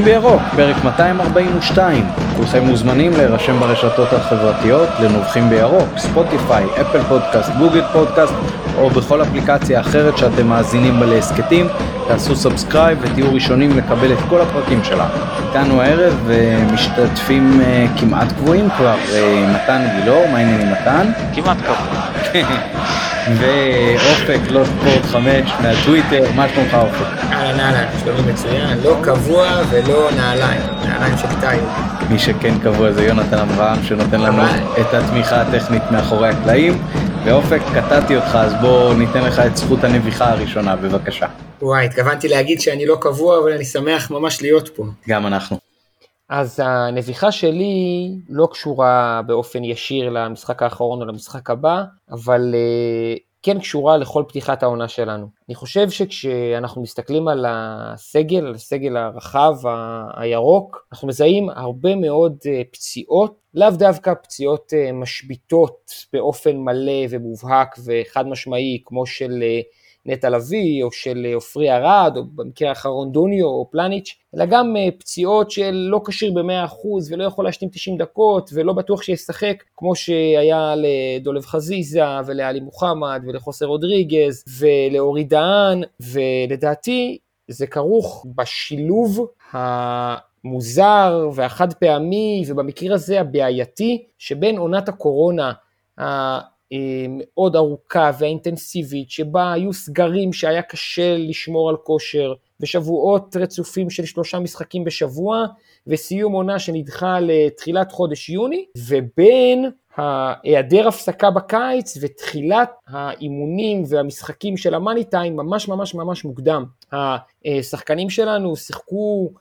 נובחים בירוק, פרק 242. כולכם מוזמנים להירשם ברשתות החברתיות לנובחים בירוק, Spotify, Apple Podcast, Google Podcast, או בכל אפליקציה אחרת שאתם מאזינים בה להסכתים. תעשו subscribe ותהיו ראשונים לקבל את כל הפרקים שלנו. איתנו הערב אה, משתתפים אה, כמעט קבועים כבר, אה, מתן גילאור, מה העניינים מתן? כמעט קבוע. ואופק לא ספורט 5 מהטוויטר, מה שלומך אופק? אהלן אהלן, שלומי מצוין, לא קבוע ולא נעליים, נעליים של איתי. מי שכן קבוע זה יונתן אברהם שנותן לנו את התמיכה הטכנית מאחורי הקלעים. ואופק, קטעתי אותך, אז בוא ניתן לך את זכות הנביחה הראשונה, בבקשה. וואי, התכוונתי להגיד שאני לא קבוע, אבל אני שמח ממש להיות פה. גם אנחנו. אז הנביחה שלי לא קשורה באופן ישיר למשחק האחרון או למשחק הבא, אבל אה, כן קשורה לכל פתיחת העונה שלנו. אני חושב שכשאנחנו מסתכלים על הסגל, על הסגל הרחב, הירוק, אנחנו מזהים הרבה מאוד אה, פציעות, לאו דווקא פציעות אה, משביתות באופן מלא ומובהק וחד משמעי, כמו של אה, נטע לביא, או של אה, עופרי ארד, או במקרה האחרון דוניו או פלניץ', אלא גם אה, פציעות של לא כשיר ב-100% ולא יכול להשלים 90 דקות, ולא בטוח שישחק, כמו שהיה לדולב חזיזה, ולעלי מוחמד, ולחוסר רודריגז, ולאורי דהן, ולדעתי זה כרוך בשילוב המוזר והחד פעמי, ובמקרה הזה הבעייתי, שבין עונת הקורונה המאוד ארוכה והאינטנסיבית, שבה היו סגרים שהיה קשה לשמור על כושר, ושבועות רצופים של שלושה משחקים בשבוע, וסיום עונה שנדחה לתחילת חודש יוני, ובין היעדר הפסקה בקיץ ותחילת האימונים והמשחקים של המאני טיים ממש ממש ממש מוקדם. השחקנים שלנו שיחקו אה,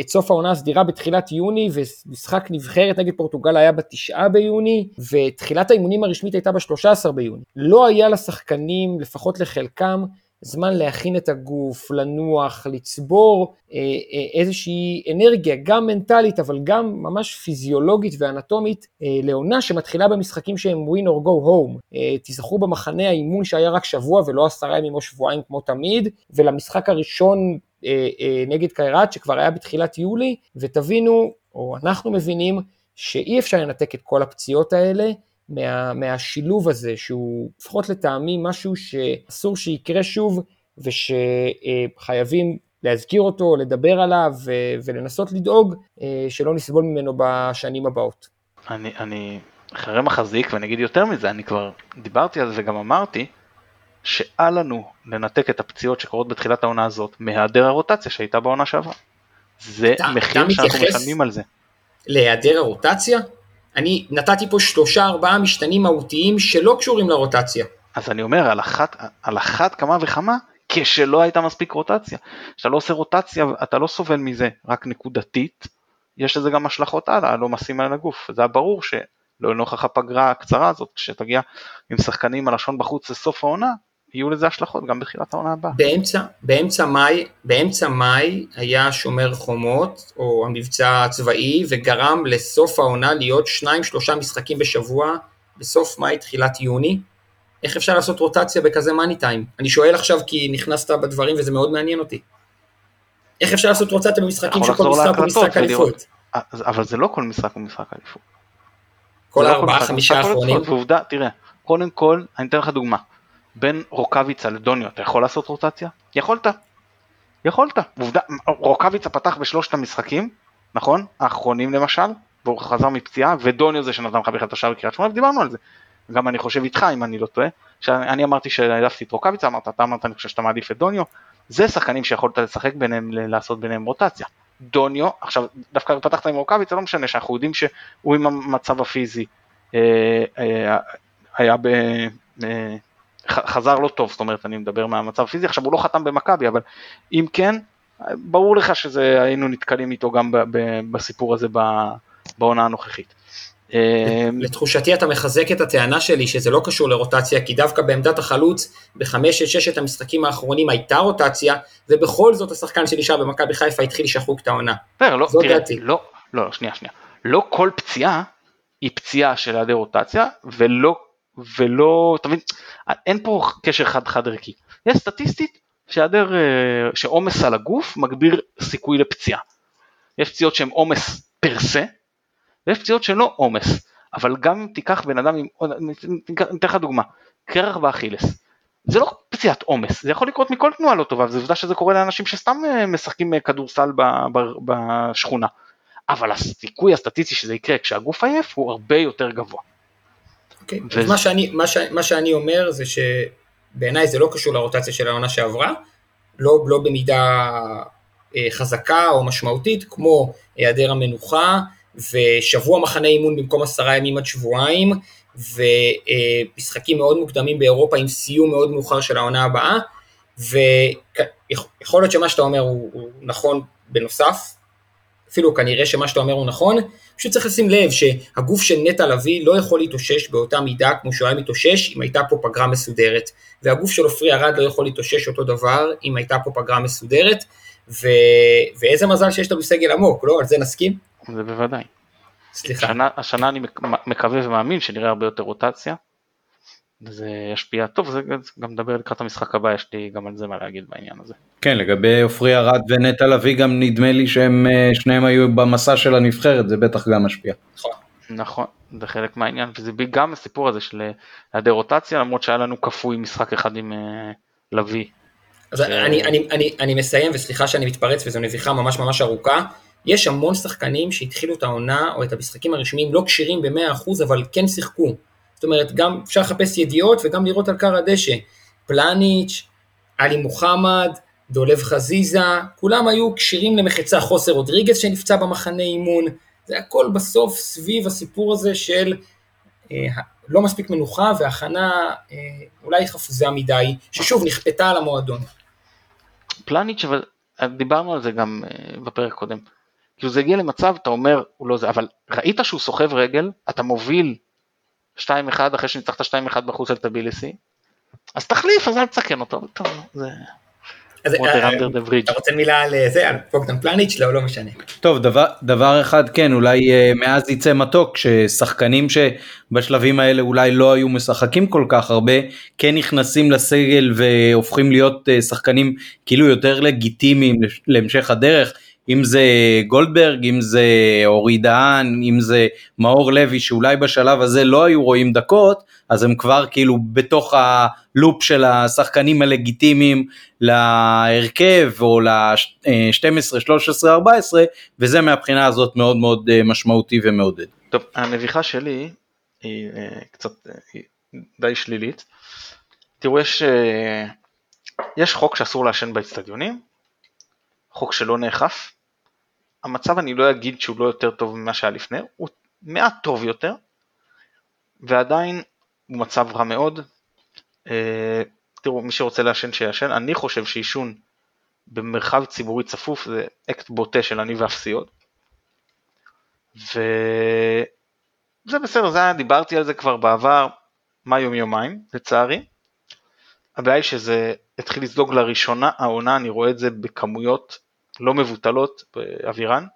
את סוף העונה הסדירה בתחילת יוני, ומשחק נבחרת נגד פורטוגל היה בתשעה ביוני, ותחילת האימונים הרשמית הייתה ב-13 ביוני. לא היה לשחקנים, לפחות לחלקם, זמן להכין את הגוף, לנוח, לצבור אה, אה, איזושהי אנרגיה, גם מנטלית, אבל גם ממש פיזיולוגית ואנטומית, אה, לעונה שמתחילה במשחקים שהם win or go home. אה, תיזכרו במחנה האימון שהיה רק שבוע ולא עשרה ימים או שבועיים כמו תמיד, ולמשחק הראשון אה, אה, נגד קיירת שכבר היה בתחילת יולי, ותבינו, או אנחנו מבינים, שאי אפשר לנתק את כל הפציעות האלה מה, מהשילוב הזה, שהוא לפחות לטעמי משהו שאסור שיקרה שוב, ושחייבים להזכיר אותו, לדבר עליו ולנסות לדאוג אה, שלא נסבול ממנו בשנים הבאות. אני, אני אחרי מחזיק ואני אגיד יותר מזה, אני כבר דיברתי על זה וגם אמרתי שאל לנו לנתק את הפציעות שקורות בתחילת העונה הזאת מהיעדר הרוטציה שהייתה בעונה שעברה. זה אתה- מחיר אתה שאנחנו משלמים על זה. להיעדר הרוטציה? אני נתתי פה שלושה ארבעה משתנים מהותיים שלא קשורים לרוטציה. אז אני אומר על אחת, על אחת כמה וכמה כשלא הייתה מספיק רוטציה. כשאתה לא עושה רוטציה אתה לא סובל מזה רק נקודתית, יש לזה גם השלכות הלאה, לא משים על הגוף. זה היה ברור שלא נוכח הפגרה הקצרה הזאת, כשתגיע עם שחקנים הלשון בחוץ לסוף העונה, יהיו לזה השלכות גם בתחילת העונה הבאה. באמצע, באמצע מאי, באמצע מאי היה שומר חומות, או המבצע הצבאי, וגרם לסוף העונה להיות שניים שלושה משחקים בשבוע, בסוף מאי תחילת יוני. איך אפשר לעשות רוטציה בכזה מאני טיים? אני שואל עכשיו כי נכנסת בדברים וזה מאוד מעניין אותי. איך אפשר לעשות רוטציה במשחקים שכל משחק הוא משחק. אליפות? אז- אבל זה לא כל משחק הוא משחק אליפות. כל לא הארבעה משחק, חמישה האחרונים? תראה, קודם כל, אני אתן לך דוגמה. בין רוקאביצה לדוניו, אתה יכול לעשות רוטציה? יכולת. יכולת. עובדה, רוקאביצה פתח בשלושת המשחקים, נכון? האחרונים למשל, והוא חזר מפציעה, ודוניו זה שנתן לך בכלל את השער בקריית שמונה, ודיברנו על זה. גם אני חושב איתך, אם אני לא טועה, שאני אמרתי שהעדפתי את רוקאביצה, אמרת, אתה אמרת, אני חושב שאתה מעדיף את דוניו, זה שחקנים שיכולת לשחק ביניהם, לעשות ביניהם רוטציה. דוניו, עכשיו דווקא פתחת עם רוקאביצה, לא משנה שאנחנו יודעים שהוא עם המצב הפיזי אה, אה, היה ב... אה, חזר לא טוב, זאת אומרת אני מדבר מהמצב הפיזי, עכשיו הוא לא חתם במכבי, אבל אם כן, ברור לך שזה היינו נתקלים איתו גם ב- ב- בסיפור הזה בעונה הנוכחית. אה, לתחושתי אתה מחזק את הטענה שלי שזה לא קשור לרוטציה, כי דווקא בעמדת החלוץ, בחמש של ששת המשחקים האחרונים הייתה רוטציה, ובכל זאת השחקן שנשאר במכבי חיפה התחיל לשחוק את העונה. לא, זו תראה, דעתי. לא, לא, שנייה, שנייה. לא כל פציעה היא פציעה של היעדר רוטציה, ולא, ולא, אתה מבין, אין פה קשר חד חד ערכי. יש סטטיסטית שהיעדר, אה, שעומס על הגוף מגביר סיכוי לפציעה. יש פציעות שהן עומס פר סה, ויש פציעות שלא עומס, אבל גם אם תיקח בן אדם, ניתן לך דוגמה, קרח באכילס, זה לא פציעת עומס, זה יכול לקרות מכל תנועה לא טובה, וזו עובדה שזה קורה לאנשים שסתם אה, משחקים אה, כדורסל בשכונה, אבל הסיכוי הסטטיסטי שזה יקרה כשהגוף עייף הוא הרבה יותר גבוה. Okay. אוקיי, וזה... מה, שאני, מה, ש... מה שאני אומר זה שבעיניי זה לא קשור לרוטציה של העונה שעברה, לא, לא במידה אה, חזקה או משמעותית, כמו היעדר המנוחה, ושבוע מחנה אימון במקום עשרה ימים עד שבועיים, ומשחקים מאוד מוקדמים באירופה עם סיום מאוד מאוחר של העונה הבאה, ויכול להיות שמה שאתה אומר הוא, הוא נכון בנוסף, אפילו כנראה שמה שאתה אומר הוא נכון, פשוט צריך לשים לב שהגוף של נטע לביא לא יכול להתאושש באותה מידה כמו שהוא היה מתאושש אם הייתה פה פגרה מסודרת, והגוף של עופרי ארד לא יכול להתאושש אותו דבר אם הייתה פה פגרה מסודרת, ו... ואיזה מזל שיש לנו סגל עמוק, לא? על זה נסכים? זה בוודאי. סליחה. השנה, השנה אני מקווה ומאמין שנראה הרבה יותר רוטציה. זה ישפיע טוב, זה גם מדבר לקראת המשחק הבא, יש לי גם על זה מה להגיד בעניין הזה. כן, לגבי עופרי ארד ונטע לביא גם נדמה לי שהם אה, שניהם היו במסע של הנבחרת, זה בטח גם משפיע. נכון. נכון, זה חלק מהעניין, וזה גם הסיפור הזה של היעדר רוטציה, למרות שהיה לנו כפוי משחק אחד עם אה, לביא. אז ש... אני, אני, אני, אני מסיים, וסליחה שאני מתפרץ, וזו נביכה ממש ממש ארוכה. יש המון שחקנים שהתחילו את העונה או את המשחקים הרשמיים לא כשירים ב-100% אבל כן שיחקו. זאת אומרת, גם אפשר לחפש ידיעות וגם לראות על קר הדשא. פלניץ', עלי מוחמד, דולב חזיזה, כולם היו כשירים למחצה, חוסר רודריגז שנפצע במחנה אימון, זה הכל בסוף סביב הסיפור הזה של אה, לא מספיק מנוחה והכנה אה, אולי חפוזה מדי, ששוב נכפתה על המועדון. פלניץ', אבל דיברנו על זה גם אה, בפרק קודם. כאילו זה הגיע למצב, אתה אומר, הוא לא זה, אבל ראית שהוא סוחב רגל, אתה מוביל 2-1 אחרי שניצחת 2-1 בחוץ על טביליסי, אז תחליף, אז אל תסכן אותו, טוב, זה... אז אה, אתה רוצה מילה על אה, זה, על פוגדן פלניץ'? לא, לא משנה. טוב, דבר, דבר אחד כן, אולי uh, מאז יצא מתוק, ששחקנים שבשלבים האלה אולי לא היו משחקים כל כך הרבה, כן נכנסים לסגל והופכים להיות שחקנים כאילו יותר לגיטימיים להמשך הדרך. אם זה גולדברג, אם זה אורי דהן, אם זה מאור לוי שאולי בשלב הזה לא היו רואים דקות, אז הם כבר כאילו בתוך הלופ של השחקנים הלגיטימיים להרכב או ל-12, 13, 14, וזה מהבחינה הזאת מאוד מאוד אה, משמעותי ומעודד. טוב, הנביכה שלי היא אה, קצת אה, די שלילית. תראו, יש, יש חוק שאסור לעשן באצטדיונים, חוק שלא נאכף, המצב אני לא אגיד שהוא לא יותר טוב ממה שהיה לפני, הוא מעט טוב יותר, ועדיין הוא מצב רע מאוד. אה, תראו, מי שרוצה לעשן שיעשן, אני חושב שעישון במרחב ציבורי צפוף זה אקט בוטה של אני ואפסיות. וזה בסדר, זה היה, דיברתי על זה כבר בעבר, מה יום יומיים, לצערי. הבעיה היא שזה התחיל לזלוג לראשונה העונה, אני רואה את זה בכמויות לא מבוטלות באווירן.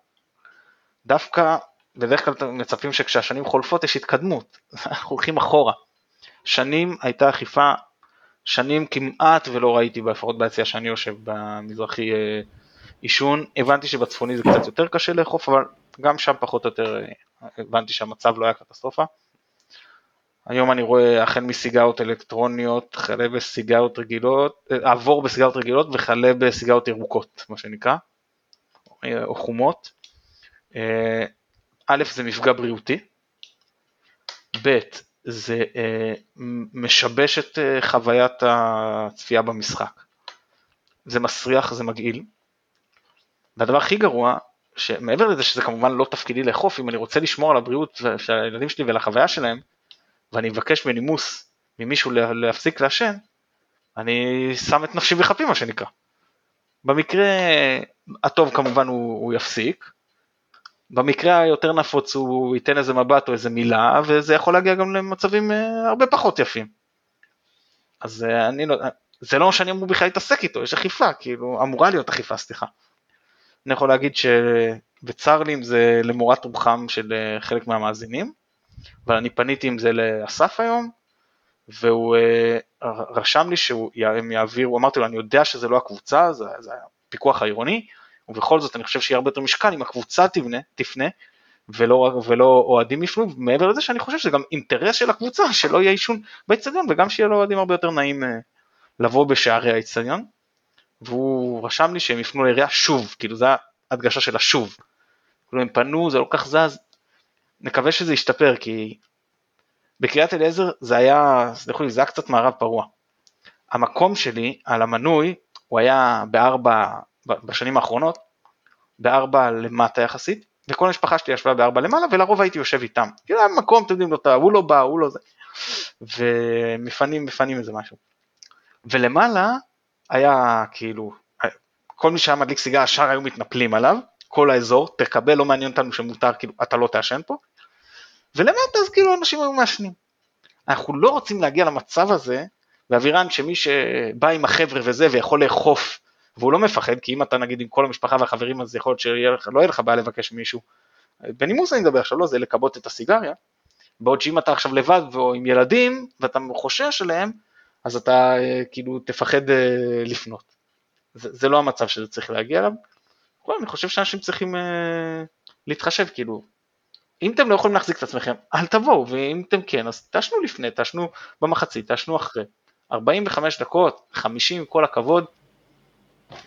דווקא בדרך כלל מצפים שכשהשנים חולפות יש התקדמות, אנחנו הולכים אחורה. שנים הייתה אכיפה, שנים כמעט ולא ראיתי, לפחות ביציאה שאני יושב במזרחי אה, עישון, הבנתי שבצפוני זה קצת יותר קשה לאכוף, אבל גם שם פחות או יותר אה, הבנתי שהמצב לא היה קטסטרופה. היום אני רואה החל מסיגרות אלקטרוניות, חלה בסיגרות רגילות, אה, עבור בסיגרות רגילות וכלה בסיגרות ירוקות, מה שנקרא. או חומות. אה, א', זה מפגע בריאותי, ב', זה אה, משבש את אה, חוויית הצפייה במשחק. זה מסריח, זה מגעיל. והדבר הכי גרוע, שמעבר לזה שזה כמובן לא תפקידי לאכוף, אם אני רוצה לשמור על הבריאות של הילדים שלי ועל החוויה שלהם, ואני מבקש בנימוס ממישהו להפסיק לעשן, אני שם את נפשי בכפי מה שנקרא. במקרה הטוב כמובן הוא, הוא יפסיק, במקרה היותר נפוץ הוא ייתן איזה מבט או איזה מילה, וזה יכול להגיע גם למצבים uh, הרבה פחות יפים. אז uh, אני לא, זה לא שאני אמור בכלל להתעסק איתו, יש אכיפה, כאילו, אמורה להיות אכיפה, סליחה. אני יכול להגיד ש... וצר לי אם זה למורת רוחם של uh, חלק מהמאזינים, אבל אני פניתי עם זה לאסף היום, והוא רשם לי שהם יעבירו, אמרתי לו, אני יודע שזה לא הקבוצה, זה, זה הפיקוח העירוני, ובכל זאת אני חושב שיהיה הרבה יותר משקל אם הקבוצה תבנה, תפנה, ולא, ולא אוהדים יפנו, מעבר לזה שאני חושב שזה גם אינטרס של הקבוצה שלא יהיה עישון באצטדיון וגם שיהיה לאוהדים הרבה יותר נעים אה, לבוא בשערי האצטדיון. והוא רשם לי שהם יפנו לעירייה שוב, כאילו זה ההדגשה של השוב. כאילו הם פנו, זה לא כך זז, נקווה שזה ישתפר כי בקריית אליעזר זה היה, סלחו לי, זה היה קצת מערב פרוע. המקום שלי על המנוי הוא היה בארבע, בשנים האחרונות, בארבע למטה יחסית, וכל המשפחה שלי ישבה בארבע למעלה ולרוב הייתי יושב איתם. כאילו היה מקום, אתם יודעים, לא, הוא לא בא, הוא לא זה. ומפנים, מפנים איזה משהו. ולמעלה היה כאילו, כל מי שהיה מדליק סיגר השאר היו מתנפלים עליו, כל האזור, תקבל, לא מעניין אותנו שמותר, כאילו, אתה לא תעשן פה. ולמטה אז כאילו אנשים היו מעשנים. אנחנו לא רוצים להגיע למצב הזה, באווירן שמי שבא עם החבר'ה וזה ויכול לאכוף, והוא לא מפחד, כי אם אתה נגיד עם כל המשפחה והחברים אז יכול להיות שלא יהיה לך בעיה לבקש מישהו, בנימוס אני מדבר עכשיו, לא זה לכבות את הסיגריה, בעוד שאם אתה עכשיו לבד או עם ילדים ואתה חושש עליהם, אז אתה אה, כאילו תפחד אה, לפנות. זה, זה לא המצב שזה צריך להגיע אליו. אני חושב שאנשים צריכים אה, להתחשב, כאילו, אם אתם לא יכולים להחזיק את עצמכם, אל תבואו, ואם אתם כן, אז תעשנו לפני, תעשנו במחצית, תעשנו אחרי. 45 דקות, 50 עם כל הכבוד,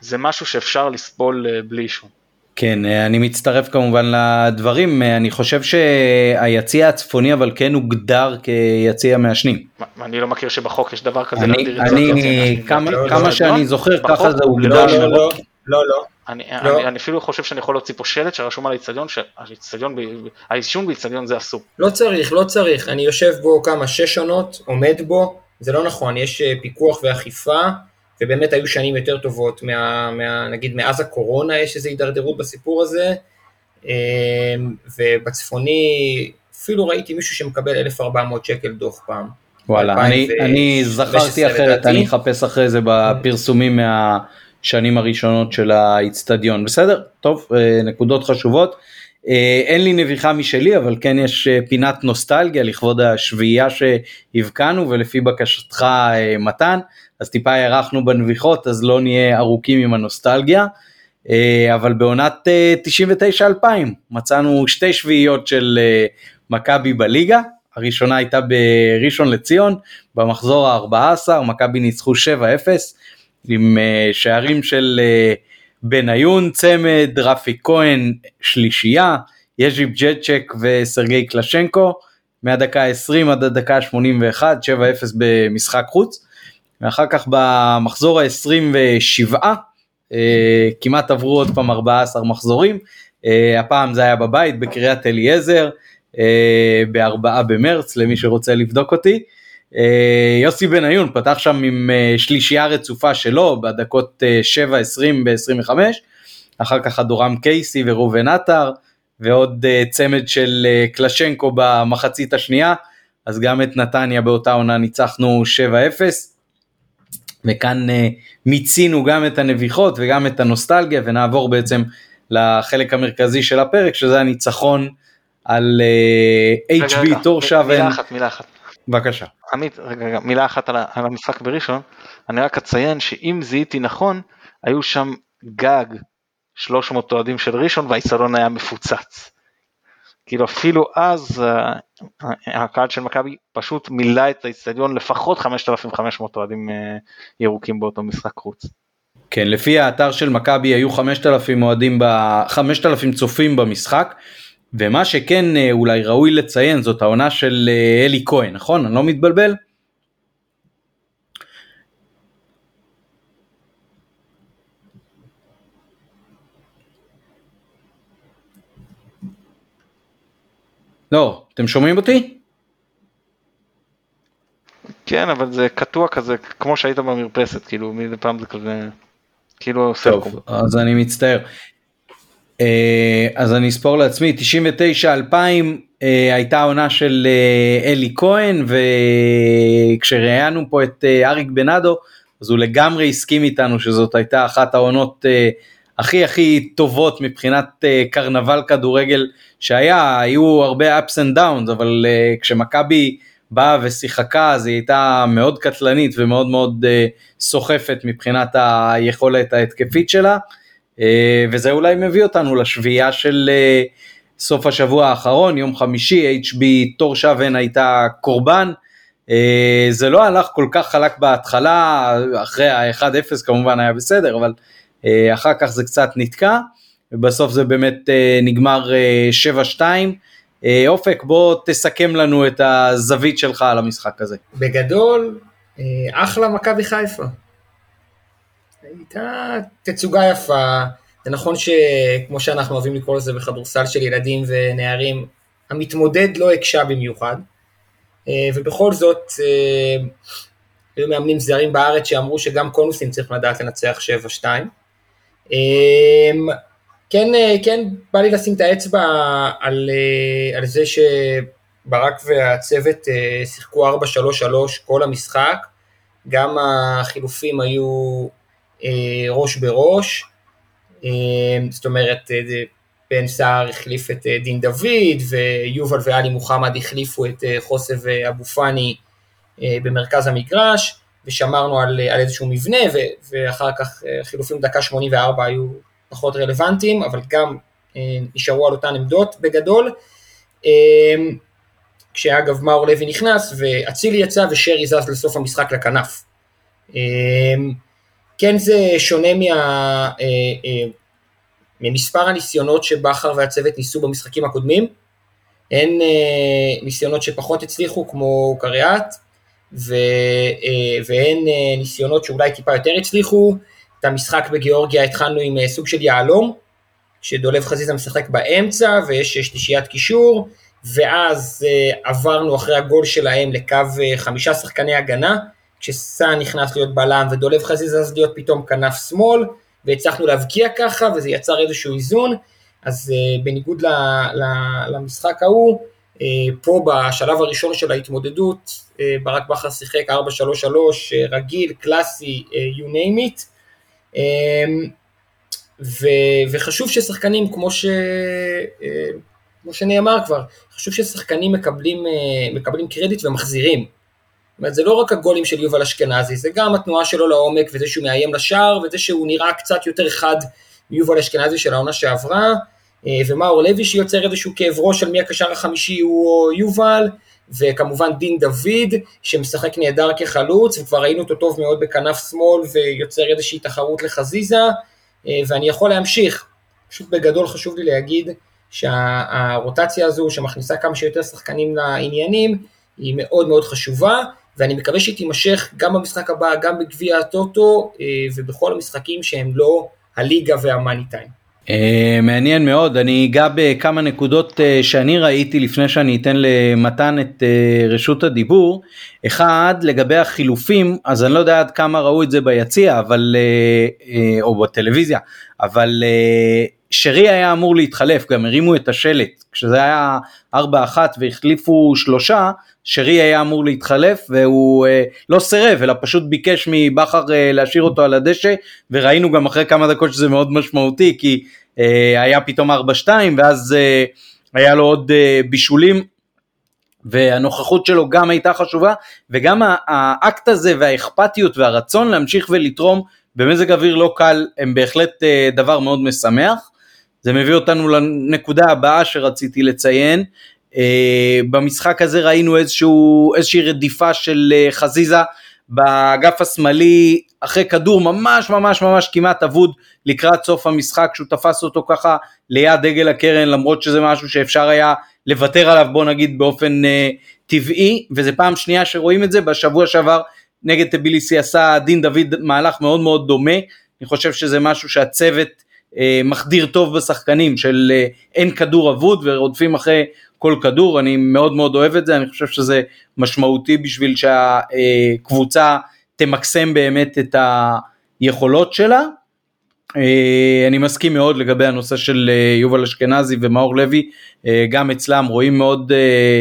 זה משהו שאפשר לסבול אה, בלי עישון. כן, אה, אני מצטרף כמובן לדברים, אה, אני חושב שהיציע הצפוני אבל כן הוגדר כיציע מעשנים. אני לא מכיר שבחוק יש דבר כזה. אני, אני כמה, לא, כמה לא, שאני לא, זוכר ככה זה הוגדר. לא, לא, לא. אני, לא. אני, אני אפילו חושב שאני יכול להוציא פה שלט שרשום על האיצטדיון, שהאיצטדיון, העישון באיצטדיון זה אסור. לא צריך, לא צריך, אני יושב בו כמה, שש עונות, עומד בו, זה לא נכון, יש פיקוח ואכיפה, ובאמת היו שנים יותר טובות, מה, מה, נגיד מאז הקורונה יש איזו הידרדרות בסיפור הזה, אמ, ובצפוני אפילו ראיתי מישהו שמקבל 1,400 שקל דוח פעם. וואלה, אני, אני זכרתי אחרת, אני אחפש אחרי זה בפרסומים מהשנים הראשונות של האיצטדיון. בסדר, טוב, אה, נקודות חשובות. אה, אין לי נביחה משלי אבל כן יש אה, פינת נוסטלגיה לכבוד השביעייה שהבקענו ולפי בקשתך מתן אז טיפה הארכנו בנביחות אז לא נהיה ארוכים עם הנוסטלגיה. אבל בעונת 99-2000 מצאנו שתי שביעיות של מכבי בליגה, הראשונה הייתה בראשון לציון במחזור ה-14, מכבי ניצחו 7-0 עם שערים של בניון צמד, רפי כהן שלישייה, יז'יב ג'צ'ק וסרגי קלשנקו, מהדקה ה-20 עד הדקה ה-81, 7-0 במשחק חוץ. ואחר כך במחזור ה-27 אה, כמעט עברו עוד פעם 14 מחזורים, אה, הפעם זה היה בבית בקריית אליעזר, אה, ב-4 במרץ למי שרוצה לבדוק אותי. אה, יוסי בניון פתח שם עם אה, שלישייה רצופה שלו בדקות 7, 20 ב-25, אחר כך אדורם קייסי וראובן עטר ועוד צמד של קלשנקו במחצית השנייה, אז גם את נתניה באותה עונה ניצחנו 7-0. וכאן מיצינו גם את הנביחות וגם את הנוסטלגיה ונעבור בעצם לחלק המרכזי של הפרק שזה הניצחון על HB תורשבן. מילה אחת, מילה אחת. בבקשה. עמית, רגע, רגע, מילה אחת על, על המשחק בראשון, אני רק אציין שאם זיהיתי נכון, היו שם גג 300 אוהדים של ראשון והאיצטדיון היה מפוצץ. כאילו אפילו אז אה, הקהל של מכבי פשוט מילא את האיצטדיון לפחות 5,500 אוהדים אה, ירוקים באותו משחק חוץ. כן, לפי האתר של מכבי היו 5,000 אוהדים, ב... 5,000 צופים במשחק, ומה שכן אה, אולי ראוי לציין זאת העונה של אה, אלי כהן, נכון? אני לא מתבלבל? לא, אתם שומעים אותי? כן, אבל זה קטוע כזה, כמו שהיית במרפסת, כאילו מדי פעם זה כזה, כאילו סלקום. טוב, אז אני מצטער. אה, אז אני אספור לעצמי 99-2000 אה, הייתה עונה של אה, אלי כהן וכשראיינו פה את אריק בנאדו אז הוא לגמרי הסכים איתנו שזאת הייתה אחת העונות הכי הכי טובות מבחינת קרנבל כדורגל שהיה היו הרבה ups and downs אבל כשמכבי באה ושיחקה אז היא הייתה מאוד קטלנית ומאוד מאוד סוחפת מבחינת היכולת ההתקפית שלה. וזה אולי מביא אותנו לשביעייה של סוף השבוע האחרון, יום חמישי, HB תור שוון הייתה קורבן. זה לא הלך כל כך חלק בהתחלה, אחרי ה-1-0 כמובן היה בסדר, אבל אחר כך זה קצת נתקע, ובסוף זה באמת נגמר 7-2. אה, אופק, בוא תסכם לנו את הזווית שלך על המשחק הזה. בגדול, אה, אחלה מכבי חיפה. הייתה תצוגה יפה, זה נכון שכמו שאנחנו אוהבים לקרוא לזה בכדורסל של ילדים ונערים, המתמודד לא הקשה במיוחד, אה, ובכל זאת, היו מאמנים זרים בארץ שאמרו שגם קונוסים צריך לדעת לנצח 7-2. כן, אה, כן בא לי לשים את האצבע על, אה, על זה שברק והצוות אה, שיחקו 4-3-3 כל המשחק, גם החילופים היו ראש בראש, זאת אומרת בן סער החליף את דין דוד ויובל ואלי מוחמד החליפו את חוסב אבו פאני במרכז המגרש ושמרנו על, על איזשהו מבנה ואחר כך חילופים דקה 84 היו פחות רלוונטיים, אבל גם אה, נשארו על אותן עמדות בגדול. אה, כשאגב מאור לוי נכנס ואצילי יצא ושרי זז לסוף המשחק לכנף. אה, כן זה שונה מה, אה, אה, ממספר הניסיונות שבכר והצוות ניסו במשחקים הקודמים. אין אה, ניסיונות שפחות הצליחו כמו קריאט, ו, אה, ואין אה, ניסיונות שאולי טיפה יותר הצליחו. את המשחק בגיאורגיה התחלנו עם אה, סוג של יהלום, שדולב חזיזה משחק באמצע ויש שלישיית קישור, ואז uh, עברנו אחרי הגול שלהם לקו uh, חמישה שחקני הגנה, כשסאן נכנס להיות בלם ודולב חזיזה אז להיות פתאום כנף שמאל, והצלחנו להבקיע ככה וזה יצר איזשהו איזון, אז uh, בניגוד ל, ל, למשחק ההוא, uh, פה בשלב הראשון של ההתמודדות, uh, ברק בכר שיחק 4-3-3 uh, רגיל, קלאסי, uh, you name it, אמ, ו, וחשוב ששחקנים, כמו, ש, אה, כמו שנאמר כבר, חשוב ששחקנים מקבלים, אה, מקבלים קרדיט ומחזירים. זאת אומרת, זה לא רק הגולים של יובל אשכנזי, זה גם התנועה שלו לעומק, וזה שהוא מאיים לשער, וזה שהוא נראה קצת יותר חד מיובל אשכנזי של העונה שעברה, אה, ומאור לוי שיוצר איזשהו כאב ראש על מי הקשר החמישי הוא יובל, וכמובן דין דוד שמשחק נהדר כחלוץ וכבר ראינו אותו טוב מאוד בכנף שמאל ויוצר איזושהי תחרות לחזיזה. אה, ואני יכול להמשיך, פשוט בגדול חשוב לי להגיד שהרוטציה הזו שמכניסה כמה שיותר שחקנים לעניינים היא מאוד מאוד חשובה ואני מקווה שהיא תימשך גם במשחק הבא, גם בגביע הטוטו אה, ובכל המשחקים שהם לא הליגה והמאני טיים. Uh, מעניין מאוד. אני אגע בכמה נקודות uh, שאני ראיתי לפני שאני אתן למתן את רשות הדיבור. אחד לגבי החילופים אז אני לא יודע עד כמה ראו את זה ביציע אבל או בטלוויזיה אבל uh, שרי היה אמור להתחלף גם הרימו את השלט. כשזה היה 4-1 והחליפו שלושה שרי היה אמור להתחלף והוא אה, לא סירב אלא פשוט ביקש מבכר אה, להשאיר אותו על הדשא וראינו גם אחרי כמה דקות שזה מאוד משמעותי כי אה, היה פתאום 4-2 ואז אה, היה לו עוד אה, בישולים והנוכחות שלו גם הייתה חשובה וגם האקט הזה והאכפתיות והרצון להמשיך ולתרום במזג אוויר לא קל הם בהחלט אה, דבר מאוד משמח. זה מביא אותנו לנקודה הבאה שרציתי לציין. אה, במשחק הזה ראינו איזשהו, איזושהי רדיפה של אה, חזיזה באגף השמאלי אחרי כדור ממש ממש ממש כמעט אבוד לקראת סוף המשחק שהוא תפס אותו ככה ליד דגל הקרן למרות שזה משהו שאפשר היה לוותר עליו בוא נגיד באופן טבעי. וזה פעם שנייה שרואים את זה. בשבוע שעבר נגד טביליסי עשה דין דוד מהלך מאוד מאוד דומה. אני חושב שזה משהו שהצוות uh, מחדיר טוב בשחקנים של uh, אין כדור אבוד ורודפים אחרי כל כדור, אני מאוד מאוד אוהב את זה, אני חושב שזה משמעותי בשביל שהקבוצה תמקסם באמת את היכולות שלה. אה, אני מסכים מאוד לגבי הנושא של אה, יובל אשכנזי ומאור לוי, אה, גם אצלם רואים מאוד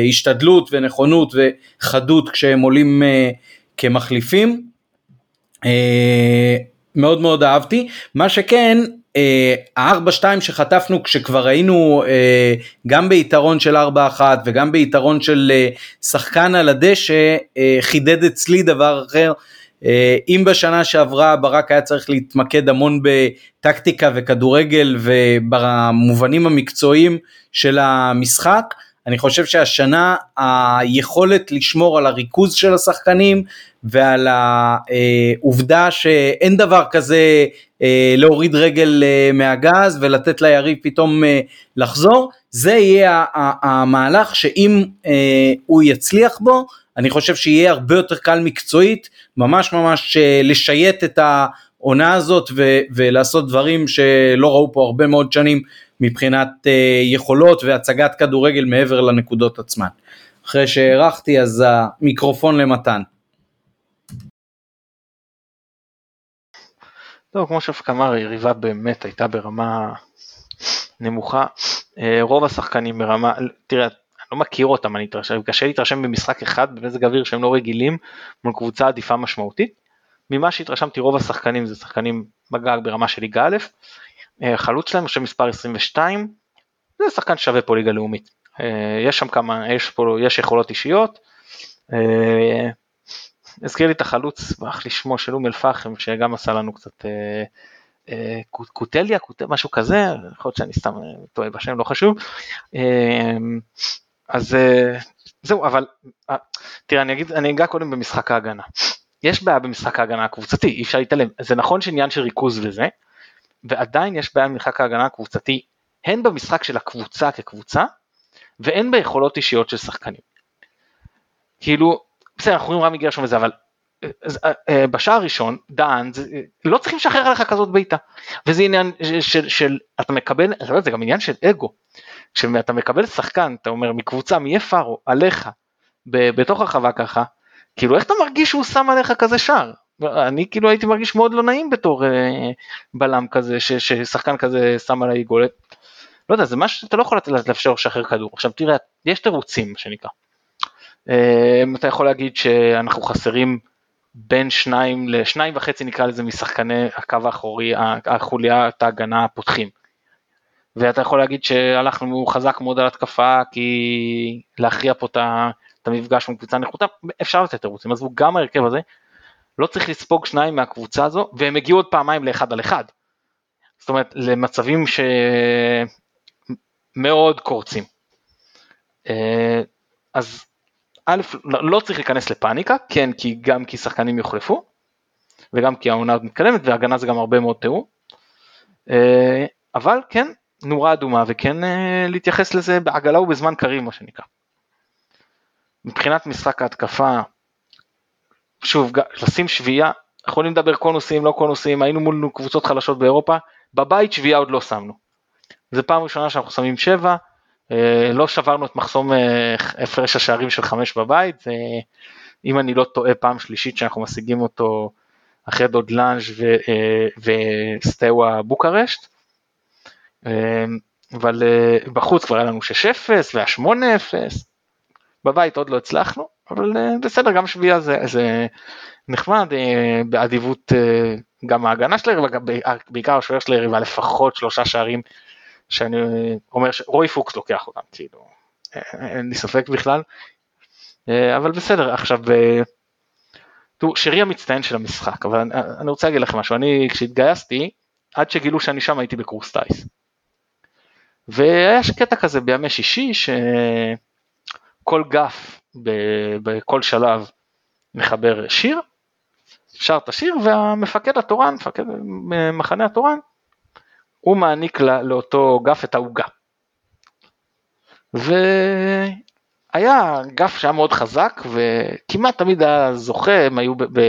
השתדלות ונכונות וחדות כשהם עולים כמחליפים. מאוד מאוד אהבתי, מה שכן ה-4-2 אה, שחטפנו כשכבר היינו אה, גם ביתרון של 4-1 וגם ביתרון של אה, שחקן על הדשא חידד אצלי דבר אחר אה, אם בשנה שעברה ברק היה צריך להתמקד המון בטקטיקה וכדורגל ובמובנים המקצועיים של המשחק, אני חושב שהשנה היכולת לשמור על הריכוז של השחקנים ועל העובדה שאין דבר כזה אה, להוריד רגל אה, מהגז ולתת ליריב פתאום לחזור, זה יהיה המהלך שאם הוא יצליח בו, אני חושב שיהיה הרבה יותר קל מקצועית, ממש ממש אה, לשייט את העונה הזאת ו- ולעשות דברים שלא ראו פה הרבה מאוד שנים מבחינת uh, יכולות והצגת כדורגל מעבר לנקודות עצמן. אחרי שהערכתי אז המיקרופון למתן. טוב, כמו שאופק אמר, היריבה באמת הייתה ברמה נמוכה. אה, רוב השחקנים ברמה, תראה, לא מכיר אותם, אני אתרשם, קשה להתרשם במשחק אחד במזג אוויר שהם לא רגילים מול קבוצה עדיפה משמעותית. ממה שהתרשמתי רוב השחקנים זה שחקנים בגג ברמה של ליגה א', אה, חלוץ שלהם, חושב מספר 22, זה שחקן שווה פה ליגה לאומית. אה, יש שם כמה, יש פה, יש יכולות אישיות. אה, הזכיר לי את החלוץ, ברח לי שמו של אום אל פחם, שגם עשה לנו קצת קוטליה, משהו כזה, יכול להיות שאני סתם טועה בשם, לא חשוב. אז זהו, אבל אה, תראה, אני אגיד, אני אגע קודם במשחק ההגנה. יש בעיה במשחק ההגנה הקבוצתי, אי אפשר להתעלם. זה נכון שעניין של ריכוז וזה, ועדיין יש בעיה במשחק ההגנה הקבוצתי, הן במשחק של הקבוצה כקבוצה, והן ביכולות אישיות של שחקנים. כאילו, בסדר, אנחנו רואים רמי גרשון וזה, אבל אה, בשער הראשון, דן, לא צריכים לשחרר עליך כזאת בעיטה. וזה עניין של, של, אתה מקבל, זה גם עניין של אגו. כשאתה מקבל שחקן, אתה אומר מקבוצה, מי פארו, עליך, בתוך הרחבה ככה, כאילו איך אתה מרגיש שהוא שם עליך כזה שער? אני כאילו הייתי מרגיש מאוד לא נעים בתור אה, בלם כזה, ש, ששחקן כזה שם עליי גולת. לא יודע, זה משהו שאתה לא יכול לאפשר לשחרר כדור. עכשיו תראה, יש תירוצים, מה שנקרא. אה, אתה יכול להגיד שאנחנו חסרים בין שניים לשניים וחצי נקרא לזה משחקני הקו האחורי, החוליית ההגנה הפותחים. ואתה יכול להגיד שהלכנו חזק מאוד על התקפה כי להכריע פה את המפגש עם קבוצה נחותה, אפשר לתת תירוצים, עזבו גם ההרכב הזה, לא צריך לספוג שניים מהקבוצה הזו, והם הגיעו עוד פעמיים לאחד על אחד. זאת אומרת, למצבים שמאוד קורצים. אה, אז א', לא, צריך להיכנס לפאניקה, כן, כי גם כי שחקנים יוחלפו, וגם כי העונה מתקדמת, והגנה זה גם הרבה מאוד תיאור. אה, אבל כן, נורה אדומה וכן אה, להתייחס לזה בעגלה ובזמן קריב מה שנקרא. מבחינת משחק ההתקפה, שוב, לשים שביעייה, יכולים לדבר קונוסים, לא קונוסים, היינו מול קבוצות חלשות באירופה, בבית שביעייה עוד לא שמנו. זו פעם ראשונה שאנחנו שמים שבע, אה, לא שברנו את מחסום אה, הפרש השערים של חמש בבית, אם אני לא טועה פעם שלישית שאנחנו משיגים אותו אחרי דודלנג' וסטאווה בוקרשט. אבל אה, בחוץ כבר היה לנו 6-0 והיה 8-0, בבית עוד לא הצלחנו, אבל אה, בסדר, גם שביעייה זה, זה נחמד, אה, באדיבות גם ההגנה של היריבה, בעיקר השוער של היריבה, לפחות שלושה שערים שאני אומר שרועי פוקס לוקח אותם, כאילו, אין לי ספק בכלל, אבל בסדר, עכשיו, תראו, שרי המצטיין של המשחק, אבל אני, רוצה להגיד לכם משהו, אני כשהתגייסתי, עד שגילו שאני שם הייתי בקורס טיס. והיה קטע כזה בימי שישי שכל גף בכל שלב מחבר שיר, שר את השיר והמפקד התורן, מפקד מחנה התורן, הוא מעניק לה, לאותו גף את העוגה. והיה גף שהיה מאוד חזק וכמעט תמיד היה זוכה, הם היו ב... ב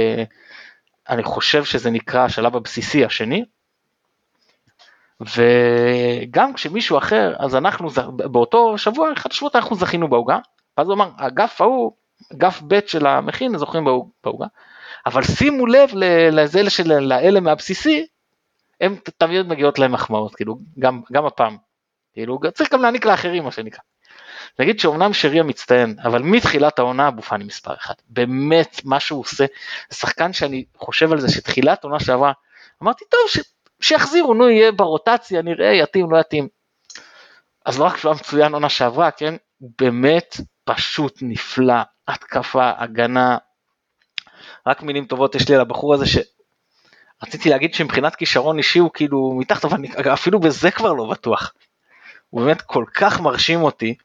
אני חושב שזה נקרא השלב הבסיסי השני, וגם כשמישהו אחר, אז אנחנו באותו שבוע, אחד השבועות אנחנו זכינו בעוגה, ואז הוא אמר, אגף ההוא, אגף ב' של המכין, זוכים בעוגה, אבל שימו לב לזה של לאלה מהבסיסי, הם תמיד מגיעות להם מחמאות, כאילו, גם, גם הפעם, כאילו, צריך גם להעניק לאחרים מה שנקרא. נגיד שאומנם שרי המצטיין, אבל מתחילת העונה אבו פאני מספר אחד, באמת מה שהוא עושה, שחקן שאני חושב על זה שתחילת עונה שעברה, אמרתי טוב, ש... שיחזירו, נו יהיה ברוטציה, נראה, יתאים, לא יתאים. אז לא רק שהוא היה מצוין עונה שעברה, כן, באמת פשוט נפלא, התקפה, הגנה, רק מילים טובות יש לי על הבחור הזה שרציתי להגיד שמבחינת כישרון אישי הוא כאילו מתחת, אבל אני אפילו בזה כבר לא בטוח. הוא באמת כל כך מרשים אותי,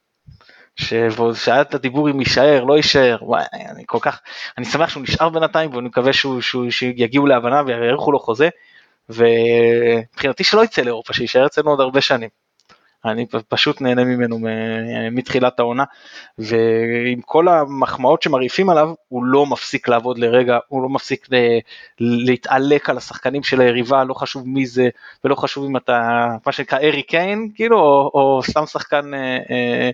שהיה את הדיבור אם יישאר, לא יישאר, וואי, אני כל כך, אני שמח שהוא נשאר בינתיים ואני מקווה שהוא, שהוא, שיגיעו להבנה ויאריכו לו חוזה, ומבחינתי שלא יצא לאירופה, שיישאר אצלנו עוד הרבה שנים. אני פשוט נהנה ממנו מתחילת העונה, ועם כל המחמאות שמרעיפים עליו, הוא לא מפסיק לעבוד לרגע, הוא לא מפסיק להתעלק על השחקנים של היריבה, לא חשוב מי זה, ולא חשוב אם אתה, מה שנקרא ארי קיין, כאילו, או, או סתם שחקן אה, אה,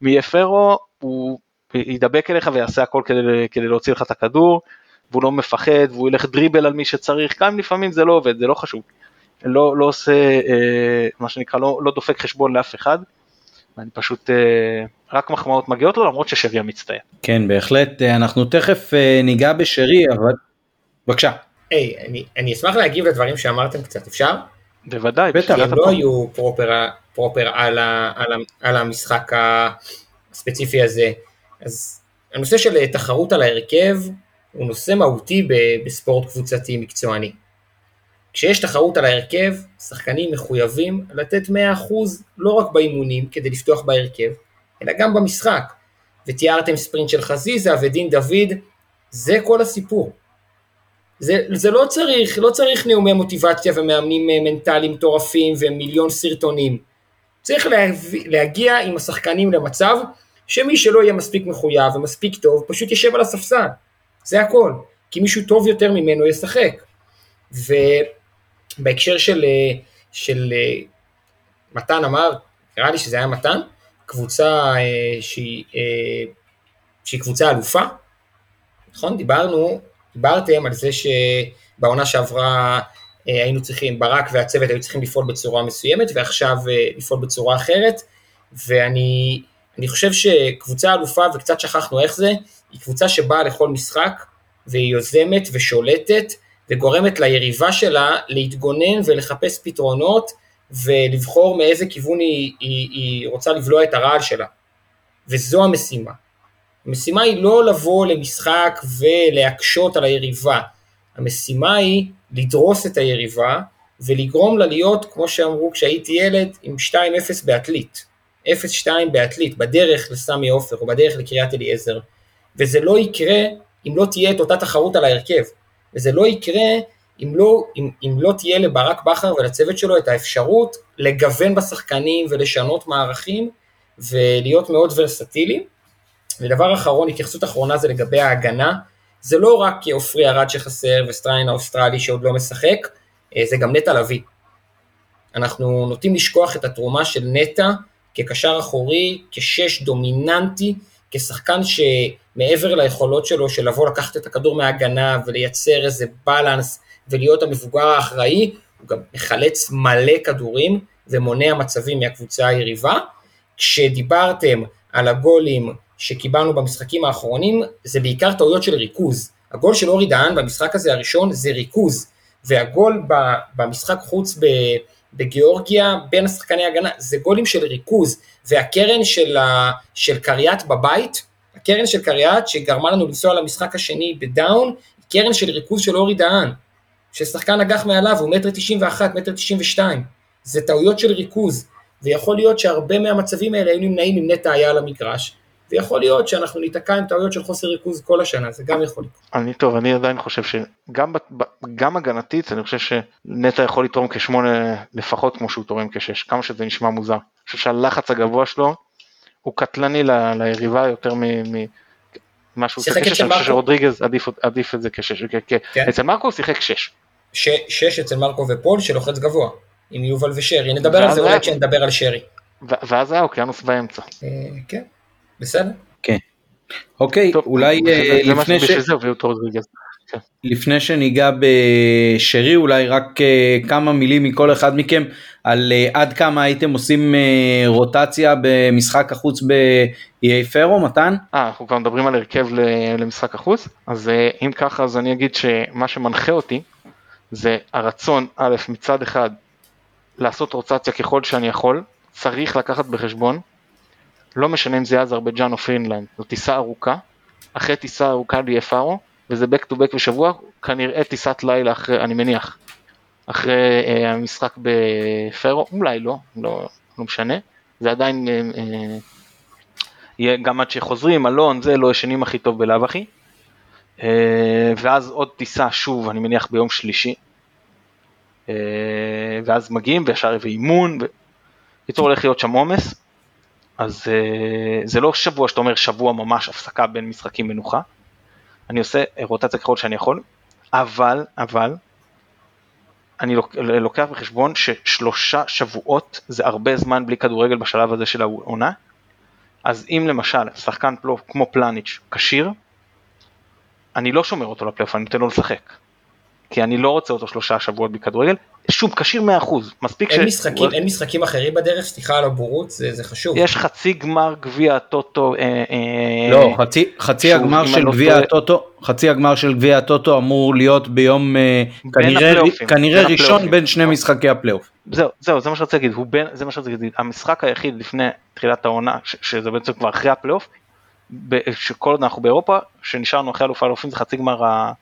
מיפרו, הוא ידבק אליך ויעשה הכל כדי, כדי להוציא לך את הכדור, והוא לא מפחד, והוא ילך דריבל על מי שצריך, גם לפעמים זה לא עובד, זה לא חשוב. לא, לא עושה אה, מה שנקרא, לא, לא דופק חשבון לאף אחד. ואני פשוט, אה, רק מחמאות מגיעות לו למרות ששרי המצטיין. כן, בהחלט, אה, אנחנו תכף אה, ניגע בשרי, אבל... בבקשה. היי, hey, אני, אני אשמח להגיב לדברים שאמרתם קצת, אפשר? בוודאי, בטח. הם לא היו פרופר, פרופר על, ה, על, ה, על המשחק הספציפי הזה. אז הנושא של תחרות על ההרכב הוא נושא מהותי בספורט קבוצתי מקצועני. כשיש תחרות על ההרכב, שחקנים מחויבים לתת 100% לא רק באימונים כדי לפתוח בהרכב, אלא גם במשחק. ותיארתם ספרינט של חזיזה ודין דוד, זה כל הסיפור. זה, זה לא צריך, לא צריך נאומי מוטיבציה ומאמנים מנטליים מטורפים ומיליון סרטונים. צריך להביא, להגיע עם השחקנים למצב שמי שלא יהיה מספיק מחויב ומספיק טוב, פשוט יישב על הספסל. זה הכל. כי מישהו טוב יותר ממנו ישחק. ו... בהקשר של, אה, של אה, מתן אמר, נראה לי שזה היה מתן, קבוצה אה, שהיא, שהיא קבוצה אלופה, נכון? דיברנו, דיברתם על זה שבעונה שעברה היינו צריכים, ברק והצוות היו צריכים לפעול בצורה מסוימת ועכשיו לפעול בצורה אחרת, ואני חושב שקבוצה אלופה, וקצת שכחנו איך זה, היא קבוצה שבאה לכל משחק והיא יוזמת ושולטת, וגורמת ליריבה שלה להתגונן ולחפש פתרונות ולבחור מאיזה כיוון היא, היא, היא רוצה לבלוע את הרעל שלה. וזו המשימה. המשימה היא לא לבוא למשחק ולהקשות על היריבה, המשימה היא לדרוס את היריבה ולגרום לה להיות, כמו שאמרו כשהייתי ילד, עם 2-0 בעתלית. 0-2 בעתלית, בדרך לסמי עופר או בדרך לקריית אליעזר. וזה לא יקרה אם לא תהיה את אותה תחרות על ההרכב. וזה לא יקרה אם לא, אם, אם לא תהיה לברק בכר ולצוות שלו את האפשרות לגוון בשחקנים ולשנות מערכים ולהיות מאוד ורסטיליים. ודבר אחרון, התייחסות אחרונה זה לגבי ההגנה, זה לא רק עופרי ארד שחסר וסטריין האוסטרלי שעוד לא משחק, אה, זה גם נטע לביא. אנחנו נוטים לשכוח את התרומה של נטע כקשר אחורי, כשש דומיננטי, כשחקן שמעבר ליכולות שלו של לבוא לקחת את הכדור מההגנה ולייצר איזה balance ולהיות המבוגר האחראי, הוא גם מחלץ מלא כדורים ומונע מצבים מהקבוצה היריבה. כשדיברתם על הגולים שקיבלנו במשחקים האחרונים, זה בעיקר טעויות של ריכוז. הגול של אורי דהן במשחק הזה הראשון זה ריכוז, והגול במשחק חוץ בגיאורגיה בין השחקני הגנה, זה גולים של ריכוז, והקרן של, ה, של קריית בבית, הקרן של קריית שגרמה לנו לנסוע למשחק השני בדאון, היא קרן של ריכוז של אורי דהן, ששחקן אגח מעליו הוא מטר תשעים ואחת, מטר תשעים ושתיים, זה טעויות של ריכוז, ויכול להיות שהרבה מהמצבים האלה היו נמנעים אם נטע היה על המגרש, ויכול להיות שאנחנו ניתקע עם טעויות של חוסר ריכוז כל השנה, זה גם יכול לקרות. אני טוב, אני עדיין חושב שגם גם הגנתית, אני חושב שנטע יכול לתרום כשמונה לפחות כמו שהוא תורם כשש, כמה שזה נשמע מוזר. אני חושב שהלחץ הגבוה שלו הוא קטלני ל, ליריבה יותר ממה שהוא אני חושב שרודריגז עדיף, עדיף את זה כשש, כן. אצל מרקו הוא שיחק שש. ש, שש אצל מרקו ופול שלוחץ גבוה, עם יובל ושרי, נדבר על זה אולי כשנדבר על שרי. ואז היה אוקיינוס באמצע. אה, כן. בסדר? כן. אוקיי, טוב, אולי זה, uh, לפני, ש... לפני שניגע בשרי אולי רק uh, כמה מילים מכל אחד מכם על uh, עד כמה הייתם עושים uh, רוטציה במשחק החוץ באיי פרו מתן? אה אנחנו כבר מדברים על הרכב למשחק החוץ אז אם ככה אז אני אגיד שמה שמנחה אותי זה הרצון א' מצד אחד לעשות רוטציה ככל שאני יכול צריך לקחת בחשבון לא משנה אם זה אזרבייג'אן או פינלנד, זו טיסה ארוכה, אחרי טיסה ארוכה ליפארו, וזה back to back בשבוע, כנראה טיסת לילה אחרי, אני מניח, אחרי אה, המשחק בפרו, אולי לא, לא, לא משנה, זה עדיין, אה, אה, יהיה גם עד שחוזרים, אלון, זה לא ישנים הכי טוב בלאו הכי, אה, ואז עוד טיסה שוב, אני מניח ביום שלישי, אה, ואז מגיעים וישר ואימון, בקיצור הולך להיות שם עומס, אז אה, זה לא שבוע שאתה אומר שבוע ממש הפסקה בין משחקים מנוחה, אני עושה רוטציה ככל שאני יכול, אבל, אבל, אני לוק- לוקח בחשבון ששלושה שבועות זה הרבה זמן בלי כדורגל בשלב הזה של העונה, אז אם למשל שחקן פלייאוף כמו פלניץ' כשיר, אני לא שומר אותו לפלייאוף, אני נותן לו לשחק. כי אני לא רוצה אותו שלושה שבועות בלי כדורגל, שוב, כשיר 100%, מספיק אין משחקים, אין משחקים אחרים בדרך, סליחה על הבורות, זה זה חשוב. יש חצי גמר גביע הטוטו, אה, אה, לא, חצי, חצי הגמר של לא גביע הטוטו, חצי הגמר של גביע הטוטו אמור להיות ביום, אה, כנראה, כנראה בין ראשון. בין שני משחקי הפלייאוף. זהו, זהו, זה מה שרציתי להגיד, בין, זה מה שרציתי להגיד, המשחק היחיד לפני תחילת העונה, ש, שזה בעצם כבר אחרי הפלייאוף, ב- שכל עוד אנחנו באירופה, שנשארנו אחרי אלוף האלופים זה חצי גמר ה- ה-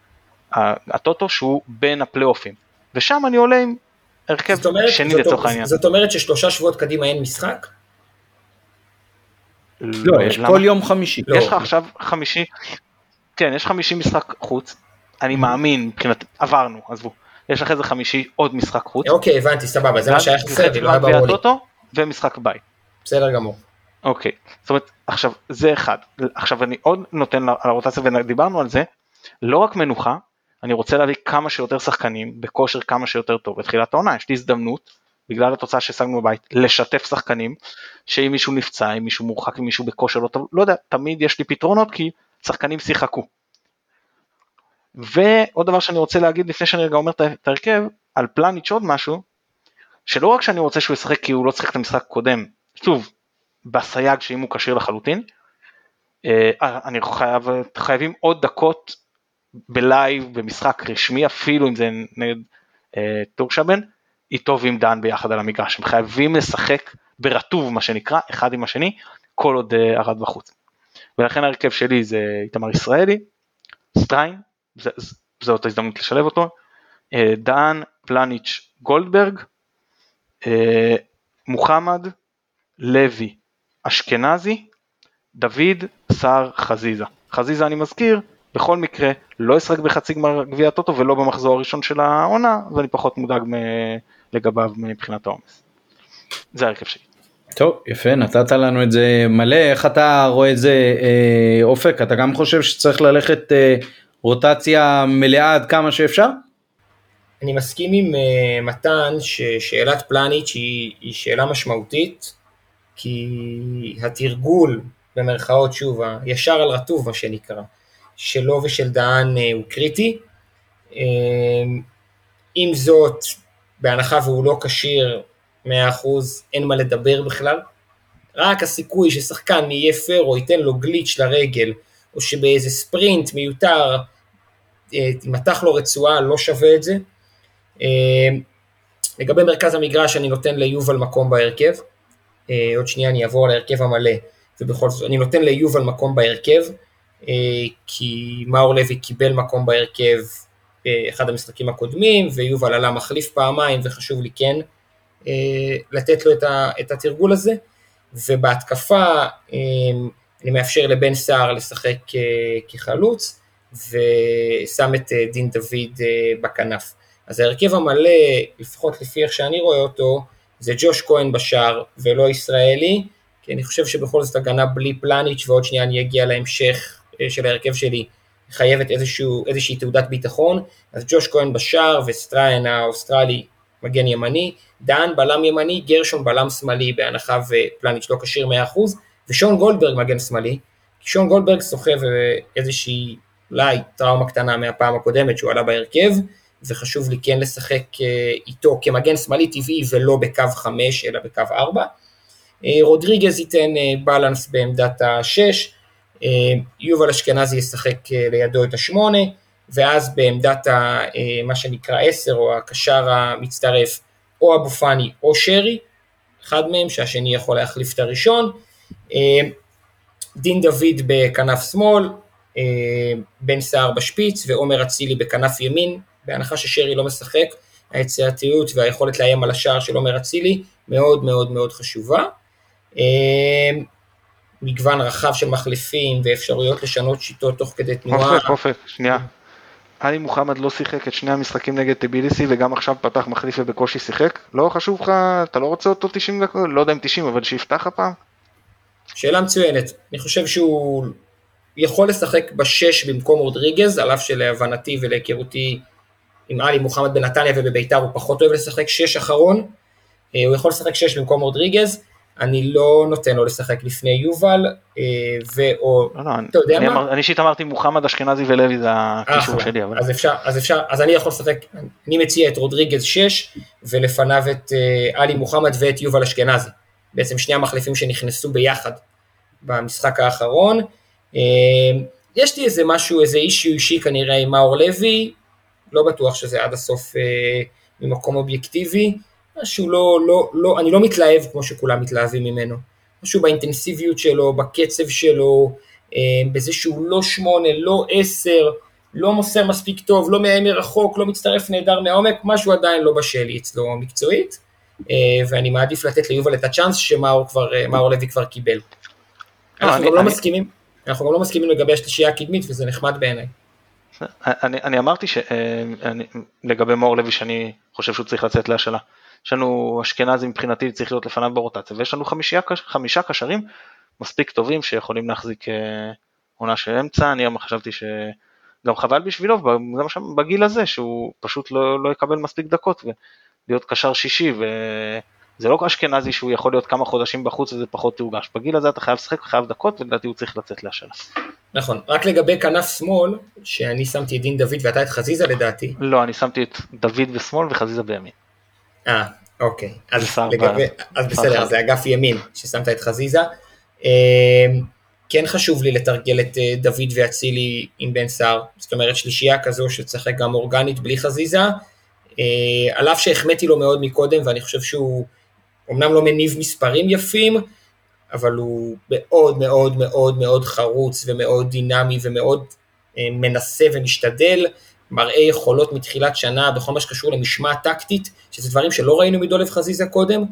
הטוטו שהוא בין הפלייאופים, ושם אני עולה עם הרכב אומרת, שני לצורך העניין. זאת אומרת ששלושה שבועות קדימה אין משחק? לא, יש למה? כל יום חמישי. לא. יש לך עכשיו חמישי, כן, יש חמישי משחק חוץ, אני מאמין, מבחינת, עברנו, עזבו, יש לך איזה חמישי עוד משחק חוץ, אוקיי, הבנתי, סבבה, זה מה שהיה חסר לי, לא היה ברור לי. ומשחק בית. בסדר גמור. אוקיי, זאת אומרת, עכשיו זה אחד, עכשיו אני עוד נותן ל- על הרוטציה ודיברנו על זה, לא רק מנוחה, אני רוצה להביא כמה שיותר שחקנים בכושר כמה שיותר טוב בתחילת העונה, יש לי הזדמנות, בגלל התוצאה שהשגנו בבית, לשתף שחקנים, שאם מישהו נפצע, אם מישהו מורחק, אם מישהו בכושר לא טוב, לא יודע, תמיד יש לי פתרונות כי שחקנים שיחקו. ועוד דבר שאני רוצה להגיד לפני שאני רגע אומר את ההרכב, על פלניץ' עוד משהו, שלא רק שאני רוצה שהוא ישחק כי הוא לא שיחק את המשחק הקודם, שוב, בסייג שאם הוא כשיר לחלוטין, אה, אני חייב, חייבים עוד דקות ב live במשחק רשמי אפילו אם זה נגד אה, טורשבן, איתו ועם דן ביחד על המגרש, הם חייבים לשחק ברטוב מה שנקרא, אחד עם השני, כל עוד אה, ארד בחוץ. ולכן ההרכב שלי זה איתמר ישראלי, סטריין, זאת ההזדמנות לשלב אותו, אה, דן, פלניץ', גולדברג, אה, מוחמד, לוי, אשכנזי, דוד, סער, חזיזה. חזיזה אני מזכיר, בכל מקרה לא ישחק בחצי גמר גביע הטוטו ולא במחזור הראשון של העונה, ואני פחות מודאג מ- לגביו מבחינת העומס. זה ההרכב שלי. טוב, יפה, נתת לנו את זה מלא, איך אתה רואה את זה, אה, אופק, אתה גם חושב שצריך ללכת אה, רוטציה מלאה עד כמה שאפשר? אני מסכים עם uh, מתן ששאלת פלניץ' היא, היא שאלה משמעותית, כי התרגול, במרכאות שוב, הישר על רטוב מה שנקרא, שלו ושל דהן uh, הוא קריטי. Uh, עם זאת, בהנחה והוא לא כשיר 100% אין מה לדבר בכלל. רק הסיכוי ששחקן יהיה פרו ייתן לו גליץ' לרגל, או שבאיזה ספרינט מיותר אה, תימתח לו רצועה, לא שווה את זה. אה, לגבי מרכז המגרש אני נותן ליובל מקום בהרכב, אה, עוד שנייה אני אעבור להרכב המלא, ובכל זאת אני נותן ליובל מקום בהרכב, אה, כי מאור לוי קיבל מקום בהרכב באחד המשחקים הקודמים, ויובל עלה מחליף פעמיים, וחשוב לי כן אה, לתת לו את, התרגול הזה, ובהתקפה אה, אני מאפשר לבן סער לשחק אה, כחלוץ, ושם את אה, דין דוד אה, בכנף. אז ההרכב המלא, לפחות לפי איך שאני רואה אותו, זה ג'וש כהן בשער ולא ישראלי, כי אני חושב שבכל זאת הגנה בלי פלניץ' ועוד שנייה אני אגיע להמשך אה, של ההרכב שלי, חייבת איזשהו, איזושהי תעודת ביטחון, אז ג'וש כהן בשער וסטריין האוסטרלי מגן ימני, דן בלם ימני, גרשון בלם שמאלי בהנחה ופלניץ' לא כשיר 100%, ושון גולדברג מגן שמאלי, כי שון גולדברג סוחב אה, איזושהי אולי טראומה קטנה מהפעם הקודמת שהוא עלה בהרכב, וחשוב לי כן לשחק אה, איתו כמגן שמאלי טבעי ולא בקו 5 אלא בקו 4. אה, רודריגז ייתן אה, בלנס בעמדת ה-6, יובל אשכנזי ישחק אה, לידו את השמונה, ואז בעמדת ה, אה, מה שנקרא 10 או הקשר המצטרף או אבו פאני או שרי, אחד מהם שהשני יכול להחליף את הראשון. אה, דין דוד בכנף שמאל, בן סער בשפיץ ועומר אצילי בכנף ימין, בהנחה ששרי לא משחק, היצירתיות והיכולת לאיים על השער של עומר אצילי מאוד מאוד מאוד חשובה. מגוון רחב של מחליפים ואפשרויות לשנות שיטות תוך כדי תנועה. אופק, אופק, שנייה. עלי מוחמד לא שיחק את שני המשחקים נגד טביליסי וגם עכשיו פתח מחליף ובקושי שיחק? לא חשוב לך, אתה לא רוצה אותו 90 דקות? לא יודע אם 90 אבל שיפתח הפעם? שאלה מצוינת, אני חושב שהוא יכול לשחק בשש במקום רודריגז, על אף שלהבנתי ולהיכרותי עם עלי מוחמד בנתניה ובביתר הוא פחות אוהב לשחק שש אחרון, אה, הוא יכול לשחק שש במקום רודריגז, אני לא נותן לו לשחק לפני יובל, אה, ואו, לא, לא, אתה יודע אני מה? אני אישית אמרתי מוחמד אשכנזי ולוי זה הקישור שלי. אבל... אז אפשר, אז אפשר, אז אני יכול לשחק, אני מציע את רודריגז 6, ולפניו את אה, עלי מוחמד ואת יובל אשכנזי. בעצם שני המחליפים שנכנסו ביחד במשחק האחרון. אה, יש לי איזה משהו, איזה אישיו אישי כנראה עם מאור לוי, לא בטוח שזה עד הסוף ממקום אובייקטיבי. משהו לא, לא, לא, אני לא מתלהב כמו שכולם מתלהבים ממנו. משהו באינטנסיביות שלו, בקצב שלו, אה, בזה שהוא לא שמונה, לא עשר, לא מוסר מספיק טוב, לא מאיים מרחוק, לא מצטרף נהדר מהעומק, משהו עדיין לא בשל אצלו מקצועית, אה, ואני מעדיף לתת ליובל את הצ'אנס שמאור כבר, אה, מאור לוי כבר קיבל. אנחנו גם לא מסכימים, אנחנו גם לא מסכימים לגבי השלישייה הקדמית וזה נחמד בעיניי. אני, אני אמרתי שלגבי מאור לוי שאני חושב שהוא צריך לצאת להשאלה. יש לנו אשכנזי מבחינתי צריך להיות לפניו ברוטציה, ויש לנו חמישה, חמישה קשרים מספיק טובים שיכולים להחזיק אה, עונה של אמצע, אני גם חשבתי שגם חבל בשבילו, גם שם בגיל הזה, שהוא פשוט לא, לא יקבל מספיק דקות, ולהיות קשר שישי, וזה לא אשכנזי שהוא יכול להיות כמה חודשים בחוץ וזה פחות תורגש, בגיל הזה אתה חייב לשחק, חייב דקות, ולדעתי הוא צריך לצאת להשאלה. נכון, רק לגבי כנף שמאל, שאני שמתי את דין דוד ואתה את חזיזה לדעתי. לא, אני שמתי את דוד בשמאל וחזיזה בימין. אה, אוקיי. אז, לגבי, אז בסדר, אז זה אגף ימין ששמת את חזיזה. אה, כן חשוב לי לתרגל את אה, דוד ואצילי עם בן סער, זאת אומרת שלישייה כזו שצריך גם אורגנית בלי חזיזה, אה, על אף שהחמאתי לו מאוד מקודם ואני חושב שהוא אמנם לא מניב מספרים יפים, אבל הוא מאוד מאוד מאוד מאוד חרוץ ומאוד דינמי ומאוד מנסה ומשתדל, מראה יכולות מתחילת שנה בכל מה שקשור למשמעת טקטית, שזה דברים שלא ראינו מדולב חזיזה קודם.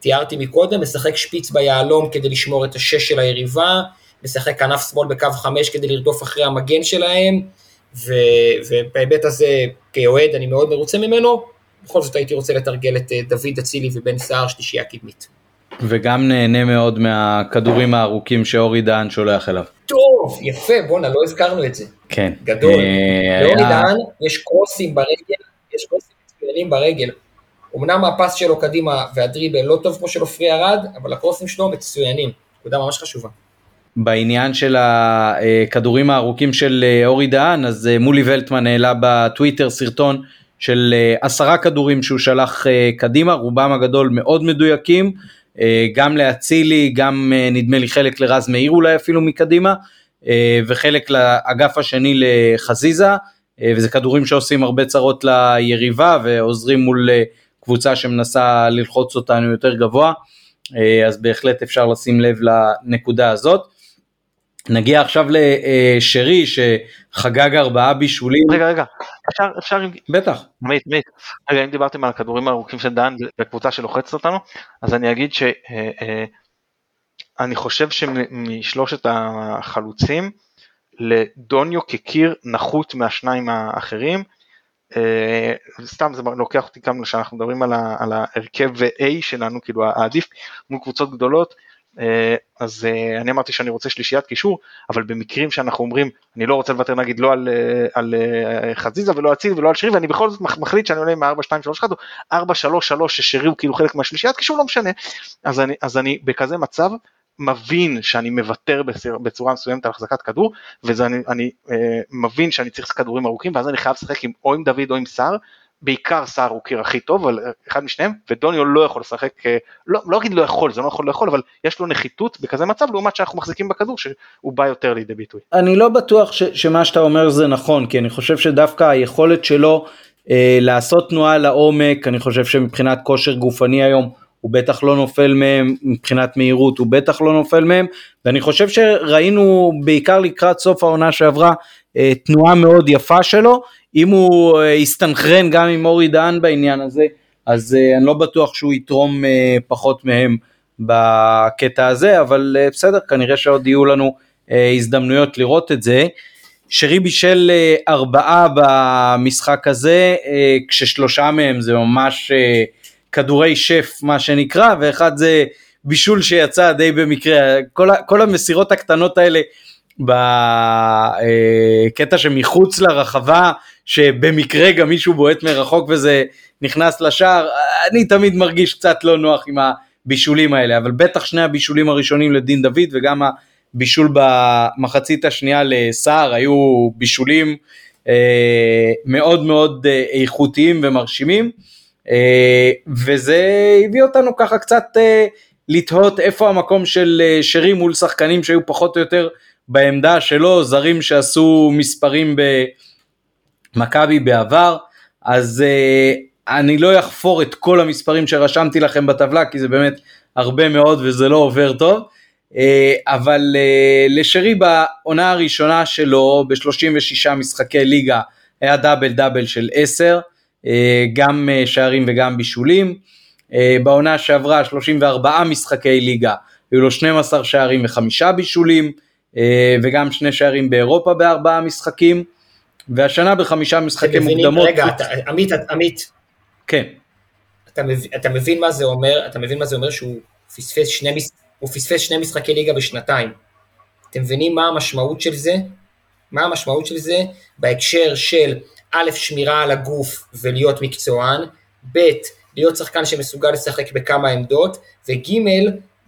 תיארתי מקודם, משחק שפיץ ביהלום כדי לשמור את השש של היריבה, משחק כנף שמאל בקו חמש כדי לרדוף אחרי המגן שלהם, ו, ובהיבט הזה כאוהד אני מאוד מרוצה ממנו, בכל זאת הייתי רוצה לתרגל את אה, דוד אצילי ובן סער שלישייה קדמית. וגם נהנה מאוד מהכדורים הארוכים שאורי דהן שולח אליו. טוב, יפה, בואנה, לא הזכרנו את זה. כן. גדול. אה, לאורי דהן יש קרוסים ברגל, יש קרוסים מצוינים ברגל. אמנם הפס שלו קדימה והדריבל לא טוב כמו של עופרי ארד, אבל הקרוסים שלו מצוינים. נקודה ממש חשובה. בעניין של הכדורים הארוכים של אה, אורי דהן, אז אה, מולי ולטמן העלה בטוויטר סרטון של עשרה כדורים שהוא שלח קדימה, רובם הגדול מאוד מדויקים, גם לאצילי, גם נדמה לי חלק לרז מאיר אולי אפילו מקדימה, וחלק לאגף השני לחזיזה, וזה כדורים שעושים הרבה צרות ליריבה ועוזרים מול קבוצה שמנסה ללחוץ אותנו יותר גבוה, אז בהחלט אפשר לשים לב לנקודה הזאת. נגיע עכשיו לשרי שחגג ארבעה בישולים. רגע רגע, אפשר, אפשר, בטח. מית, מית. רגע, אם דיברתם על הכדורים הארוכים של דן בקבוצה שלוחצת אותנו, אז אני אגיד שאני אה, אה, חושב שמשלושת החלוצים, לדוניו כקיר נחות מהשניים האחרים. אה, סתם זה לוקח אותי כמה שאנחנו מדברים על ההרכב A שלנו, כאילו העדיף מול קבוצות גדולות. אה, אז אה, אני אמרתי שאני רוצה שלישיית קישור, אבל במקרים שאנחנו אומרים, אני לא רוצה לוותר נגיד לא על, על חזיזה ולא על צילי ולא על שרי, ואני בכל זאת מחליט שאני עולה עם 4 2 3 1 או 4 3 3 ששרי הוא כאילו חלק מהשלישיית קישור, לא משנה. אז אני, אז אני בכזה מצב מבין שאני מוותר בצורה מסוימת על החזקת כדור, ואני אה, מבין שאני צריך כדורים ארוכים, ואז אני חייב לשחק עם, או עם דוד או עם סער, בעיקר סער הוא קיר הכי טוב, אבל אחד משניהם, ודוניו לא יכול לשחק, אה, לא, לא אגיד לא יכול, זה לא יכול לאכול, אבל יש לו נחיתות בכזה מצב, לעומת שאנחנו מחזיקים בכדור, שהוא בא יותר לידי ביטוי. אני לא בטוח ש, שמה שאתה אומר זה נכון, כי אני חושב שדווקא היכולת שלו אה, לעשות תנועה לעומק, אני חושב שמבחינת כושר גופני היום, הוא בטח לא נופל מהם מבחינת מהירות, הוא בטח לא נופל מהם, ואני חושב שראינו בעיקר לקראת סוף העונה שעברה אה, תנועה מאוד יפה שלו, אם הוא אה, יסתנכרן גם עם אורי דהן בעניין הזה, אז אה, אני לא בטוח שהוא יתרום פחות מהם בקטע הזה, אבל בסדר, כנראה שעוד יהיו לנו הזדמנויות לראות את זה. שרי בישל ארבעה במשחק הזה, כששלושה מהם זה ממש כדורי שף מה שנקרא, ואחד זה בישול שיצא די במקרה, כל, כל המסירות הקטנות האלה בקטע שמחוץ לרחבה, שבמקרה גם מישהו בועט מרחוק וזה נכנס לשער, אני תמיד מרגיש קצת לא נוח עם הבישולים האלה, אבל בטח שני הבישולים הראשונים לדין דוד וגם הבישול במחצית השנייה לסער היו בישולים אה, מאוד מאוד אה, איכותיים ומרשימים. אה, וזה הביא אותנו ככה קצת אה, לתהות איפה המקום של אה, שרי מול שחקנים שהיו פחות או יותר בעמדה שלו, זרים שעשו מספרים במכבי בעבר, אז אני לא אחפור את כל המספרים שרשמתי לכם בטבלה, כי זה באמת הרבה מאוד וזה לא עובר טוב, אבל לשרי בעונה הראשונה שלו, ב-36 משחקי ליגה, היה דאבל דאבל של 10, אה, גם אה, שערים וגם בישולים. אה, בעונה שעברה 34 משחקי ליגה, היו לו 12 שערים וחמישה בישולים, וגם שני שערים באירופה בארבעה משחקים, והשנה בחמישה משחקי מוקדמות. רגע, אתה, עמית, עמית. כן. אתה מבין, אתה מבין מה זה אומר, אתה מבין מה זה אומר שהוא פספס שני, הוא פספס שני משחקי ליגה בשנתיים. אתם מבינים מה המשמעות של זה? מה המשמעות של זה בהקשר של א', שמירה על הגוף ולהיות מקצוען, ב', להיות שחקן שמסוגל לשחק בכמה עמדות, וג',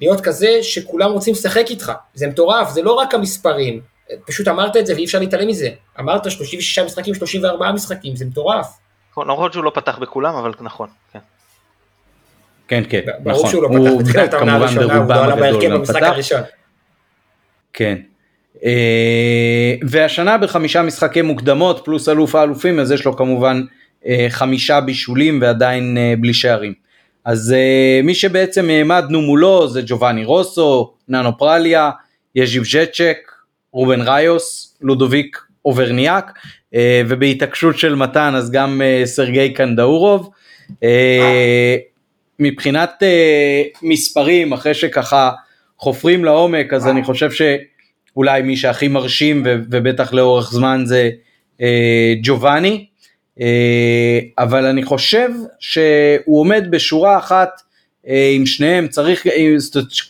להיות כזה שכולם רוצים לשחק איתך. זה מטורף, זה לא רק המספרים. פשוט אמרת את זה ואי אפשר להתעלם מזה. אמרת 36 משחקים, 34 משחקים, זה מטורף. נכון, למרות שהוא לא פתח בכולם, אבל נכון, כן. כן, כן, נכון. ברור שהוא לא פתח בתחילת העונה הראשונה, הוא לא עלה בהרכב במשחק הראשון. כן. אה, והשנה בחמישה משחקי מוקדמות פלוס אלוף האלופים אז יש לו כמובן אה, חמישה בישולים ועדיין אה, בלי שערים. אז מי שבעצם העמדנו מולו זה ג'ובאני רוסו, ננו פרליה, יז'יב ז'צ'ק, רובן ראיוס, לודוביק אוברניאק ובהתעקשות של מתן אז גם סרגי קנדאורוב. מבחינת מספרים אחרי שככה חופרים לעומק אז אני חושב ש... אולי מי שהכי מרשים ובטח לאורך זמן זה אה, ג'ובאני, אה, אבל אני חושב שהוא עומד בשורה אחת אה, עם שניהם, צריך, אה,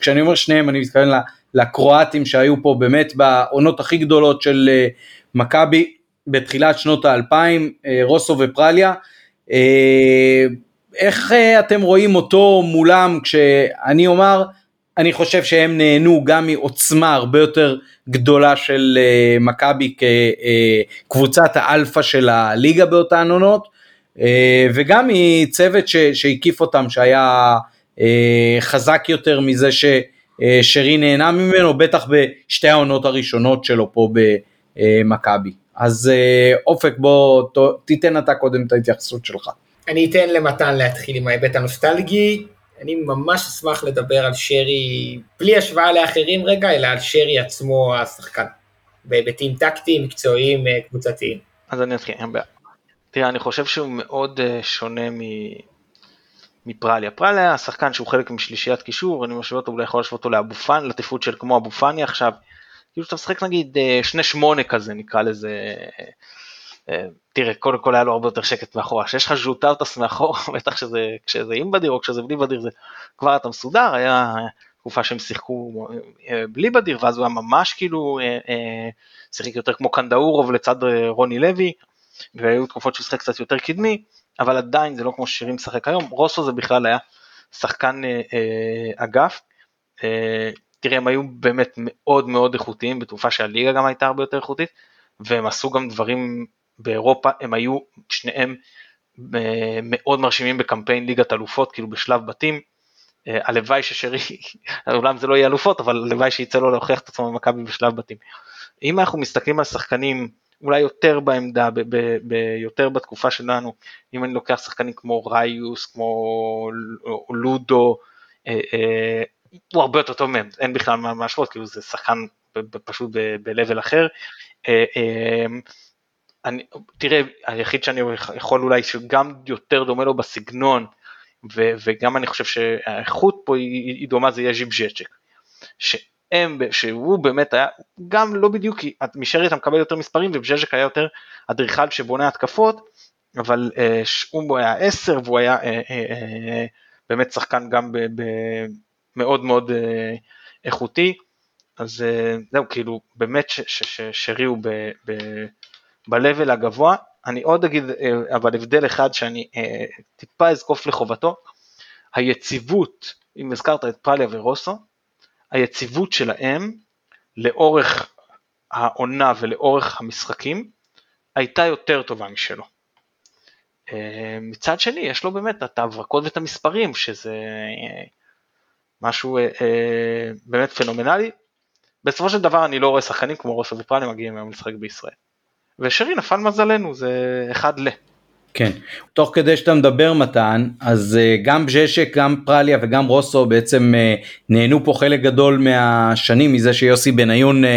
כשאני אומר שניהם אני מתכוון לקרואטים שהיו פה באמת בעונות הכי גדולות של אה, מכבי בתחילת שנות האלפיים, אה, רוסו ופרליה. אה, איך אה, אתם רואים אותו מולם? כשאני אומר אני חושב שהם נהנו גם מעוצמה הרבה יותר גדולה של uh, מכבי כקבוצת uh, האלפא של הליגה באותן עונות, uh, וגם מצוות שהקיף אותם שהיה חזק יותר מזה ששרי נהנה ממנו, בטח בשתי העונות הראשונות שלו פה במכבי. אז אופק בוא תיתן אתה קודם את ההתייחסות שלך. אני אתן למתן להתחיל עם ההיבט הנוסטלגי, אני ממש אשמח לדבר על שרי, בלי השוואה לאחרים רגע, אלא על שרי עצמו השחקן, בהיבטים טקטיים, מקצועיים, אה, קבוצתיים. אז אני אתחיל, אין בעיה. תראה, אני חושב שהוא מאוד uh, שונה מ... מפרליה. פרליה היה שחקן שהוא חלק משלישיית קישור, אני משווה אותו, אולי יכול להשוות אותו לאבו פאני, לתפקוד של כמו אבו פאני עכשיו. כאילו שאתה משחק נגיד אה, שני שמונה כזה, נקרא לזה, אה, תראה, קודם כל היה לו הרבה יותר שקט מאחורה, כשיש לך ז'וטאוטס מאחורה, בטח שזה, כשזה עם בדיר או כשזה בלי בדיר, זה כבר אתה מסודר, היה תקופה שהם שיחקו אה, בלי בדיר, ואז הוא היה ממש כאילו, אה, שיחק יותר כמו קנדאורוב לצד רוני לוי, והיו תקופות שהוא שיחק קצת יותר קדמי, אבל עדיין זה לא כמו ששירים משחק היום, רוסו זה בכלל היה שחקן אגף, תראה הם היו באמת מאוד מאוד איכותיים בתקופה שהליגה גם הייתה הרבה יותר איכותית, והם עשו גם דברים באירופה הם היו שניהם אה, מאוד מרשימים בקמפיין ליגת אלופות, כאילו בשלב בתים. אה, הלוואי ששרי, אולם זה לא יהיה אלופות, אבל הלוואי שיצא לו להוכיח את עצמו במכבי בשלב בתים. אם אנחנו מסתכלים על שחקנים אולי יותר בעמדה, יותר בתקופה שלנו, אם אני לוקח שחקנים כמו ריוס, כמו לודו, אה, הוא הרבה יותר טוב מהם, אין בכלל מה להשוות, כאילו זה שחקן פשוט ב-level אחר. אה, אני, תראה, היחיד שאני יכול אולי שגם יותר דומה לו בסגנון, ו, וגם אני חושב שהאיכות פה היא, היא דומה, זה יהיה ז'יבז'צ'ק. שהם, שהוא באמת היה, גם לא בדיוק, כי משרי אתה מקבל יותר מספרים ובז'ז'ק היה יותר אדריכל שבונה התקפות, אבל אה, הוא היה 10 והוא היה אה, אה, אה, באמת שחקן גם ב, ב, מאוד מאוד אה, איכותי, אז אה, זהו, כאילו באמת שרי הוא ב, ב, ב-level הגבוה, אני עוד אגיד, אה, אבל הבדל אחד שאני אה, טיפה אזקוף לחובתו, היציבות, אם הזכרת את פרליה ורוסו, היציבות שלהם לאורך העונה ולאורך המשחקים הייתה יותר טובה משלו. אה, מצד שני, יש לו באמת את ההברקות ואת המספרים, שזה משהו באמת פנומנלי. בסופו של דבר אני לא רואה שחקנים כמו רוסו ופרליה מגיעים היום לשחק בישראל. ושרי נפל מזלנו, זה אחד ל. כן, תוך כדי שאתה מדבר מתן, אז uh, גם בז'שק, גם פרליה וגם רוסו בעצם uh, נהנו פה חלק גדול מהשנים מזה שיוסי בניון uh,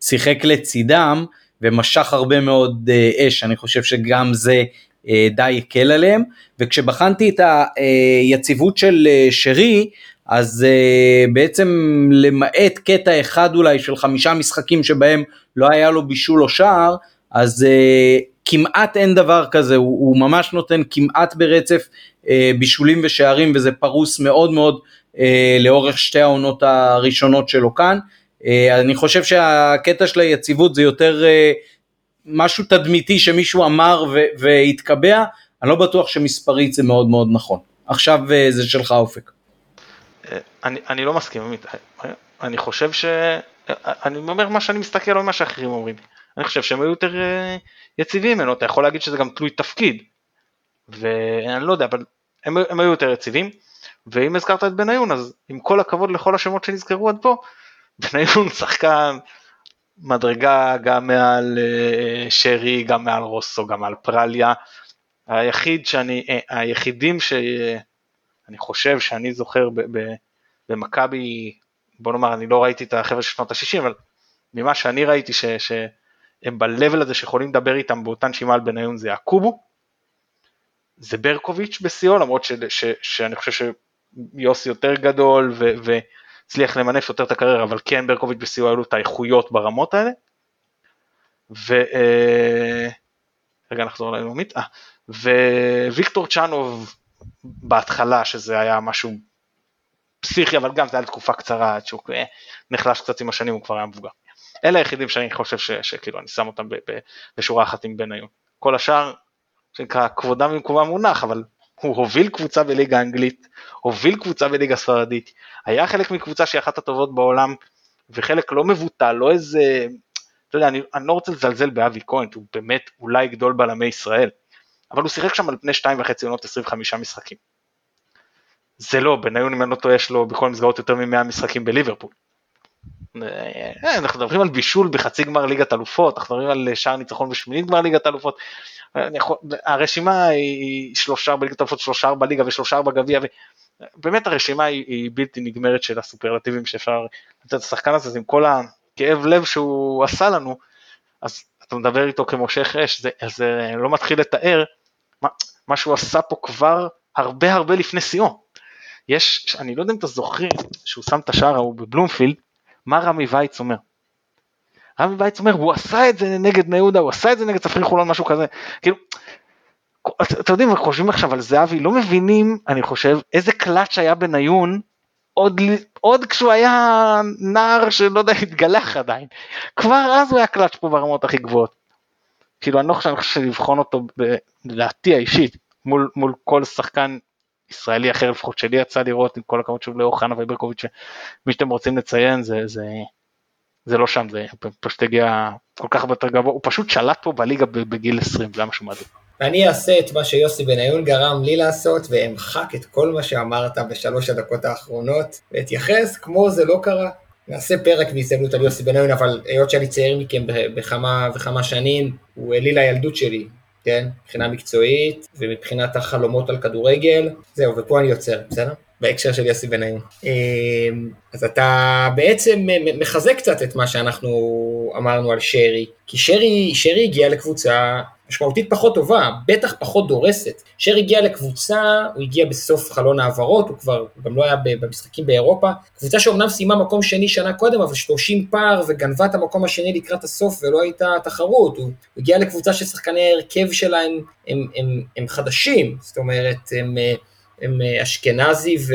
שיחק לצידם ומשך הרבה מאוד uh, אש, אני חושב שגם זה uh, די הקל עליהם, וכשבחנתי את היציבות של uh, שרי, אז uh, בעצם למעט קטע אחד אולי של חמישה משחקים שבהם לא היה לו בישול או שער, אז uh, כמעט אין דבר כזה, הוא, הוא ממש נותן כמעט ברצף uh, בישולים ושערים וזה פרוס מאוד מאוד uh, לאורך שתי העונות הראשונות שלו כאן. Uh, אני חושב שהקטע של היציבות זה יותר uh, משהו תדמיתי שמישהו אמר והתקבע, אני לא בטוח שמספרית זה מאוד מאוד נכון. עכשיו uh, זה שלך אופק. אני, אני לא מסכים, אני חושב ש... אני אומר מה שאני מסתכל על מה שאחרים אומרים. אני חושב שהם היו יותר אה, יציבים ממנו, אתה יכול להגיד שזה גם תלוי תפקיד, ואני לא יודע, אבל הם, הם היו יותר יציבים, ואם הזכרת את בניון, אז עם כל הכבוד לכל השמות שנזכרו עד פה, בניון שחקן מדרגה גם מעל אה, שרי, גם מעל רוסו, גם מעל פרליה, היחיד שאני, אה, היחידים שאני חושב שאני זוכר במכבי, בוא נאמר, אני לא ראיתי את החבר'ה של שנות ה-60, אבל ממה שאני ראיתי ש, ש, הם ב-level הזה שיכולים לדבר איתם באותה נשימה על בניון זה הקובו, זה ברקוביץ' בשיאו, למרות ש, ש, שאני חושב שיוסי יותר גדול והצליח למנף יותר את הקריירה, אבל כן ברקוביץ' בשיאו היו לו את האיכויות ברמות האלה. ו... אה, רגע נחזור ללאומית, אה, וויקטור צ'אנוב בהתחלה שזה היה משהו פסיכי אבל גם זה היה לתקופה קצרה עד שהוא אה, נחלש קצת עם השנים הוא כבר היה מבוגר. אלה היחידים שאני חושב ש, שכאילו אני שם אותם ב, ב, בשורה אחת עם בניון. כל השאר, שנקרא כבודם במקומם מונח, אבל הוא הוביל קבוצה בליגה האנגלית, הוביל קבוצה בליגה הספרדית, היה חלק מקבוצה שהיא אחת הטובות בעולם, וחלק לא מבוטל, לא איזה, אתה יודע, אני, אני לא רוצה לזלזל באבי כהן, הוא באמת אולי גדול בלמי ישראל, אבל הוא שיחק שם על פני שתיים וחצי עונות 25 משחקים. זה לא, בניון אם אני לא טועה יש לו בכל המסגרות יותר מ-100 משחקים בליברפול. אה, אנחנו מדברים על בישול בחצי גמר ליגת אלופות, אנחנו מדברים על שער ניצחון בשמינית גמר ליגת אלופות, הרשימה היא שלושה בליגת אלופות, שלושה בליגה ושלושה בגביע, באמת הרשימה היא, היא בלתי נגמרת של הסופרלטיבים שאפשר לתת לשחקן הזה, עם כל הכאב לב שהוא עשה לנו, אז אתה מדבר איתו כמושך אש, זה, זה לא מתחיל לתאר מה, מה שהוא עשה פה כבר הרבה הרבה לפני שיאו. יש, אני לא יודע אם אתה זוכר, שהוא שם את השער ההוא בבלומפילד, מה רמי וייץ אומר? רמי וייץ אומר, הוא עשה את זה נגד בני יהודה, הוא עשה את זה נגד צפריר חולון, משהו כזה. כאילו, אתם יודעים, חושבים עכשיו על זהבי, לא מבינים, אני חושב, איזה קלאץ' היה בניון, עוד, עוד כשהוא היה נער שלא יודע, התגלח עדיין. כבר אז הוא היה קלאץ' פה ברמות הכי גבוהות. כאילו, אני לא חושב, אני חושב שלבחון אותו, לדעתי האישית, מול, מול כל שחקן ישראלי אחר לפחות שלי יצא לראות עם כל הכבוד שוב לאוחנה וברקוביץ' מי שאתם רוצים לציין זה זה זה לא שם זה פשוט הגיע כל כך יותר גבוה הוא פשוט שלט פה בליגה בגיל 20 זה משהו מדהים. אני אעשה את מה שיוסי בניון גרם לי לעשות ואמחק את כל מה שאמרת בשלוש הדקות האחרונות ואתייחס כמו זה לא קרה. נעשה פרק בהזדמנות על יוסי בניון אבל היות שאני צעיר מכם בכמה וכמה שנים הוא אליל הילדות שלי כן? מבחינה מקצועית ומבחינת החלומות על כדורגל, זהו, ופה אני עוצר, בסדר? בהקשר של יוסי בניון. אמ, אז אתה בעצם מחזק קצת את מה שאנחנו אמרנו על שרי, כי שרי, שרי הגיע לקבוצה משמעותית פחות טובה, בטח פחות דורסת. שרי הגיע לקבוצה, הוא הגיע בסוף חלון העברות, הוא כבר הוא גם לא היה במשחקים באירופה. קבוצה שאומנם סיימה מקום שני שנה קודם, אבל 30 פער וגנבה את המקום השני לקראת הסוף ולא הייתה תחרות. הוא הגיע לקבוצה ששחקני ההרכב שלה הם, הם, הם, הם חדשים, זאת אומרת, הם... הם אה, אשכנזי ו,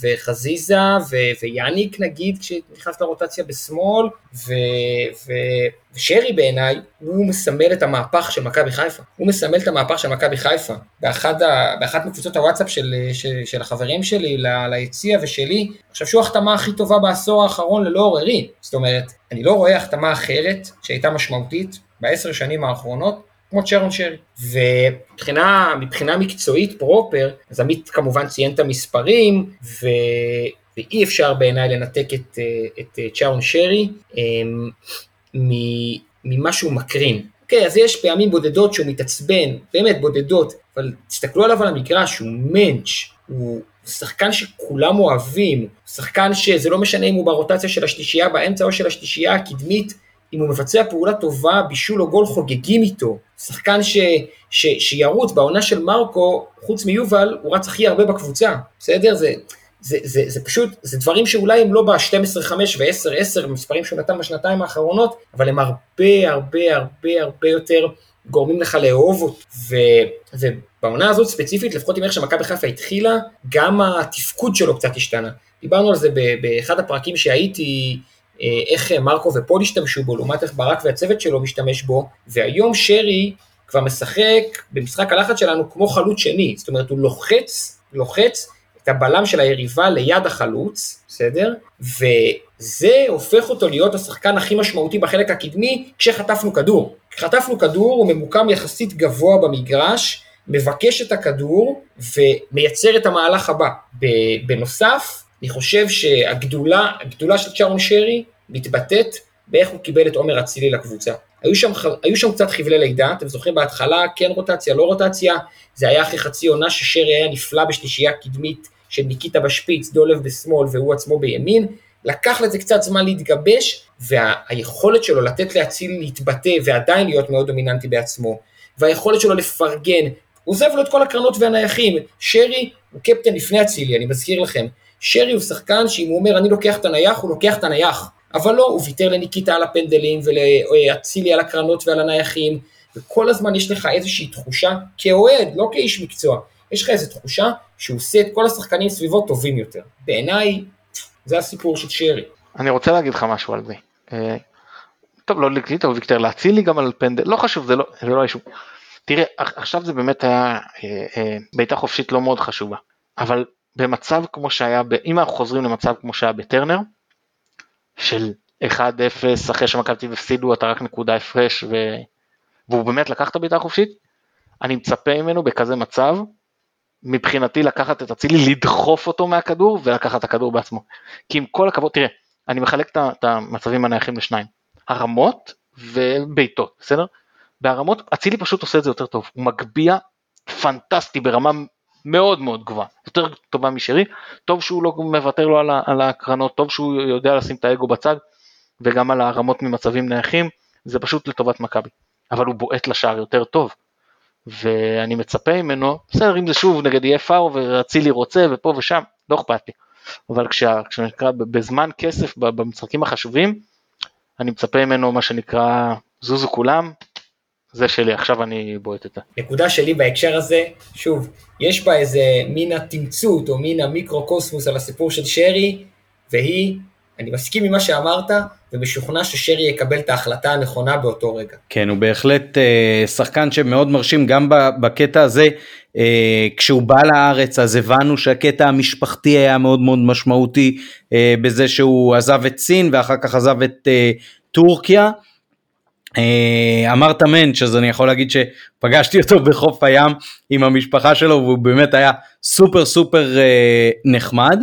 וחזיזה ו, ויאניק נגיד כשנכנס לרוטציה בשמאל ו, ו, ושרי בעיניי הוא מסמל את המהפך של מכבי חיפה, הוא מסמל את המהפך של מכבי חיפה. באחד ה, באחת מקבוצות הוואטסאפ של, של, של החברים שלי ל, ליציע ושלי, אני חושב שהוא ההחתמה הכי טובה בעשור האחרון ללא עוררין, זאת אומרת אני לא רואה החתמה אחרת שהייתה משמעותית בעשר שנים האחרונות כמו צ'רון שרי. ומבחינה מקצועית פרופר, אז עמית כמובן ציין את המספרים, ו... ואי אפשר בעיניי לנתק את, את צ'רון שרי אמ, ממה שהוא מקרין. אוקיי, אז יש פעמים בודדות שהוא מתעצבן, באמת בודדות, אבל תסתכלו עליו על המגרש, הוא מענץ', הוא שחקן שכולם אוהבים, שחקן שזה לא משנה אם הוא ברוטציה של השלישייה באמצע או של השלישייה הקדמית, אם הוא מבצע פעולה טובה, בישול או גול חוגגים איתו. שחקן ש, ש, שירוץ בעונה של מרקו, חוץ מיובל, הוא רץ הכי הרבה בקבוצה, בסדר? זה, זה, זה, זה פשוט, זה דברים שאולי הם לא ב-12-5 ו-10-10, מספרים שהוא נתן בשנתיים האחרונות, אבל הם הרבה הרבה הרבה הרבה יותר גורמים לך לאהוב אותו. ובעונה הזאת ספציפית, לפחות עם איך שמכבי חיפה התחילה, גם התפקוד שלו קצת השתנה. דיברנו על זה באחד הפרקים שהייתי, איך מרקו ופול השתמשו בו, לעומת איך ברק והצוות שלו משתמש בו, והיום שרי כבר משחק במשחק הלחץ שלנו כמו חלוץ שני, זאת אומרת הוא לוחץ, לוחץ את הבלם של היריבה ליד החלוץ, בסדר? וזה הופך אותו להיות השחקן הכי משמעותי בחלק הקדמי כשחטפנו כדור. כשחטפנו כדור הוא ממוקם יחסית גבוה במגרש, מבקש את הכדור ומייצר את המהלך הבא. בנוסף, אני חושב שהגדולה, הגדולה של צ'ארון שרי מתבטאת באיך הוא קיבל את עומר אצילי לקבוצה. היו שם, היו שם קצת חבלי לידה, אתם זוכרים? בהתחלה, כן רוטציה, לא רוטציה, זה היה אחרי חצי עונה ששרי היה נפלא בשלישייה קדמית של ניקיטה בשפיץ, דולב בשמאל והוא עצמו בימין, לקח לזה קצת זמן להתגבש, והיכולת שלו לתת לאצילי להתבטא ועדיין להיות מאוד דומיננטי בעצמו, והיכולת שלו לפרגן, עוזב לו את כל הקרנות והנייחים, שרי הוא קפטן לפני אצילי, אני מזכיר לכם, שרי הוא שחקן שאם הוא אומר אני לוקח את הנייח, הוא לוקח את הנייח. אבל לא, הוא ויתר לניקיטה על הפנדלים ולאצילי על הקרנות ועל הנייחים, וכל הזמן יש לך איזושהי תחושה, כאוהד, לא כאיש מקצוע, יש לך איזו תחושה שהוא עושה את כל השחקנים סביבו טובים יותר. בעיניי, זה הסיפור של שרי. אני רוצה להגיד לך משהו על זה. אה, טוב, לא לקליטה, הוא ויתר להצילי גם על פנדל, לא חשוב, זה לא, זה לא. תראה, עכשיו זה באמת היה אה, אה, בעיטה חופשית לא מאוד חשובה, אבל במצב כמו שהיה, אם אנחנו חוזרים למצב כמו שהיה בטרנר, של 1-0 אחרי שמכבי תל הפסידו אתה רק נקודה הפרש ו... והוא באמת לקח את הבעיטה החופשית, אני מצפה ממנו בכזה מצב, מבחינתי לקחת את אצילי, לדחוף אותו מהכדור ולקחת את הכדור בעצמו. כי עם כל הכבוד, תראה, אני מחלק את המצבים הנייחים לשניים, הרמות ובעיטות, בסדר? בהרמות, אצילי פשוט עושה את זה יותר טוב, הוא מגביה פנטסטי ברמה מאוד מאוד גבוהה, יותר טובה משרי, טוב שהוא לא מוותר לו על, על הקרנות, טוב שהוא יודע לשים את האגו בצד וגם על הרמות ממצבים נייחים, זה פשוט לטובת מכבי, אבל הוא בועט לשער יותר טוב, ואני מצפה ממנו, בסדר אם זה שוב נגד יהיה פאו ואצילי רוצה ופה ושם, לא אכפת לי, אבל כשה, כשנקרא בזמן כסף במשחקים החשובים, אני מצפה ממנו מה שנקרא זוזו כולם, זה שלי, עכשיו אני בועט את זה. נקודה שלי בהקשר הזה, שוב, יש בה איזה מין התמצות או מין המיקרו-קוסמוס על הסיפור של שרי, והיא, אני מסכים עם מה שאמרת, ומשוכנע ששרי יקבל את ההחלטה הנכונה באותו רגע. כן, הוא בהחלט אה, שחקן שמאוד מרשים גם בקטע הזה. אה, כשהוא בא לארץ אז הבנו שהקטע המשפחתי היה מאוד מאוד משמעותי אה, בזה שהוא עזב את סין ואחר כך עזב את אה, טורקיה. אה, אמרת מענץ' אז אני יכול להגיד שפגשתי אותו בחוף הים עם המשפחה שלו והוא באמת היה סופר סופר אה, נחמד.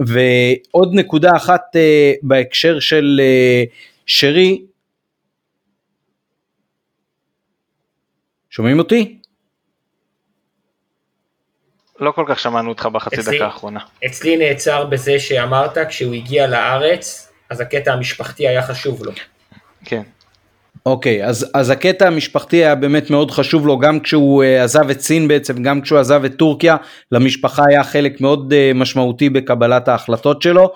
ועוד נקודה אחת אה, בהקשר של שרי, שומעים אותי? לא כל כך שמענו אותך בחצי אצלי- דקה האחרונה. אצלי נעצר בזה שאמרת כשהוא הגיע לארץ, אז הקטע המשפחתי היה חשוב לו. כן. אוקיי, אז, אז הקטע המשפחתי היה באמת מאוד חשוב לו, גם כשהוא uh, עזב את סין בעצם, גם כשהוא עזב את טורקיה, למשפחה היה חלק מאוד uh, משמעותי בקבלת ההחלטות שלו.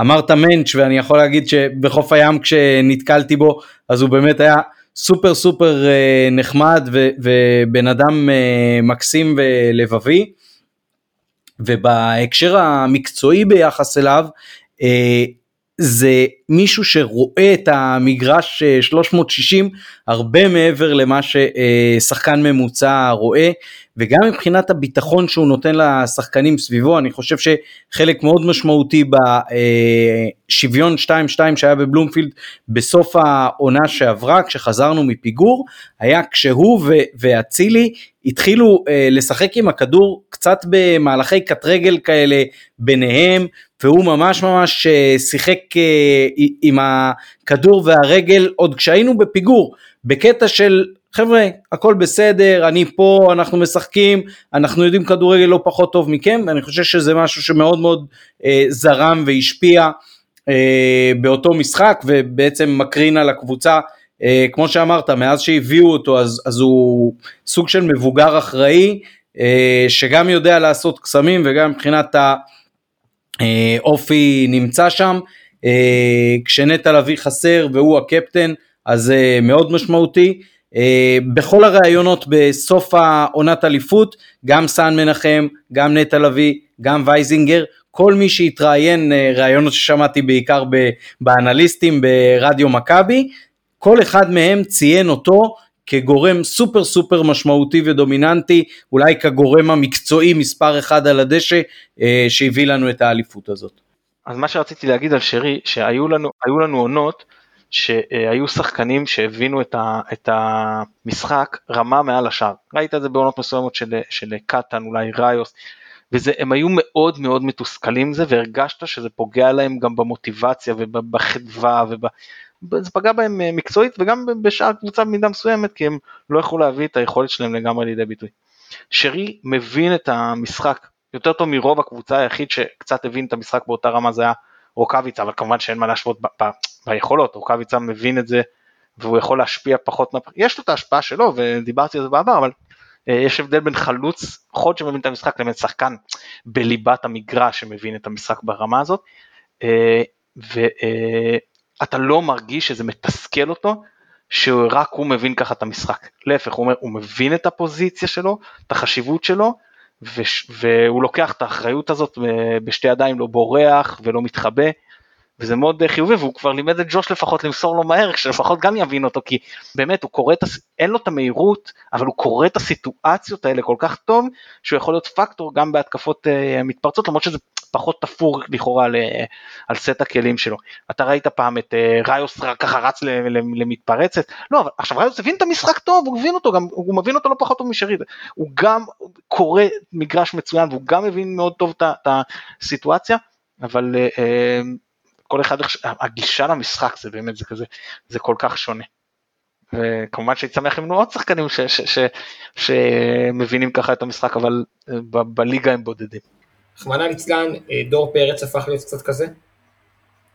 אמרת מענץ' ואני יכול להגיד שבחוף הים כשנתקלתי בו, אז הוא באמת היה סופר סופר uh, נחמד ו, ובן אדם uh, מקסים ולבבי. ובהקשר המקצועי ביחס אליו, זה מישהו שרואה את המגרש אה, 360 הרבה מעבר למה ששחקן ממוצע רואה וגם מבחינת הביטחון שהוא נותן לשחקנים סביבו אני חושב שחלק מאוד משמעותי בשוויון 2-2 שהיה בבלומפילד בסוף העונה שעברה כשחזרנו מפיגור היה כשהוא ואצילי התחילו אה, לשחק עם הכדור קצת במהלכי קט רגל כאלה ביניהם והוא ממש ממש אה, שיחק אה, עם הכדור והרגל עוד כשהיינו בפיגור בקטע של חבר'ה הכל בסדר אני פה אנחנו משחקים אנחנו יודעים כדורגל לא פחות טוב מכם ואני חושב שזה משהו שמאוד מאוד אה, זרם והשפיע באותו משחק ובעצם מקרין על הקבוצה כמו שאמרת מאז שהביאו אותו אז, אז הוא סוג של מבוגר אחראי שגם יודע לעשות קסמים וגם מבחינת האופי נמצא שם אה, כשנטע לביא חסר והוא הקפטן אז זה מאוד משמעותי. אה, בכל הראיונות בסוף העונת אליפות, גם סאן מנחם, גם נטע לביא, גם וייזינגר, כל מי שהתראיין, אה, ראיונות ששמעתי בעיקר באנליסטים ברדיו מכבי, כל אחד מהם ציין אותו כגורם סופר סופר משמעותי ודומיננטי, אולי כגורם המקצועי מספר אחד על הדשא אה, שהביא לנו את האליפות הזאת. אז מה שרציתי להגיד על שרי, שהיו לנו, לנו עונות שהיו שחקנים שהבינו את, ה, את המשחק רמה מעל השאר. ראית את זה בעונות מסוימות של, של קטן, אולי ראיוס, והם היו מאוד מאוד מתוסכלים עם זה, והרגשת שזה פוגע להם גם במוטיבציה ובחדווה, וב... זה פגע בהם אה, מקצועית וגם בשאר קבוצה במידה מסוימת, כי הם לא יכלו להביא את היכולת שלהם לגמרי לידי ביטוי. שרי מבין את המשחק יותר טוב מרוב הקבוצה, היחיד שקצת הבין את המשחק באותה רמה זה היה רוקאביצה, אבל כמובן שאין מה להשוות ב- ב- ביכולות, רוקאביצה מבין את זה והוא יכול להשפיע פחות, יש לו את ההשפעה שלו ודיברתי על זה בעבר, אבל אה, יש הבדל בין חלוץ חוד שמבין את המשחק לבין שחקן בליבת המגרש שמבין את המשחק ברמה הזאת, אה, ואתה לא מרגיש שזה מתסכל אותו, שרק הוא מבין ככה את המשחק, להפך הוא אומר הוא מבין את הפוזיציה שלו, את החשיבות שלו, וש, והוא לוקח את האחריות הזאת ב- בשתי ידיים, לא בורח ולא מתחבא, וזה מאוד אה, חיובי, והוא כבר לימד את ג'וש לפחות למסור לו מהר, שלפחות גם יבין אותו, כי באמת הוא קורא את, הס- אין לו את המהירות, אבל הוא קורא את הסיטואציות האלה כל כך טוב, שהוא יכול להיות פקטור גם בהתקפות uh, מתפרצות, למרות שזה פחות תפור לכאורה על, אה, על סט הכלים שלו. אתה ראית פעם את uh, ראיוס רק ככה רץ למתפרצת? לא, אבל עכשיו ראיוס הבין את המשחק טוב, הוא הבין אותו, גם, הוא מבין אותו לא פחות טוב משרי, הוא גם קורא מגרש מצוין והוא גם מבין מאוד טוב את הסיטואציה, אבל uh, כל אחד, הגישה למשחק זה באמת, זה כזה, זה כל כך שונה. וכמובן שהייתי שמח אם יהיו עוד שחקנים ש- ש- ש- שמבינים ככה את המשחק, אבל אה, ב- בליגה הם בודדים. רחמנא ליצלן, אה, דור פרץ הפך להיות קצת כזה.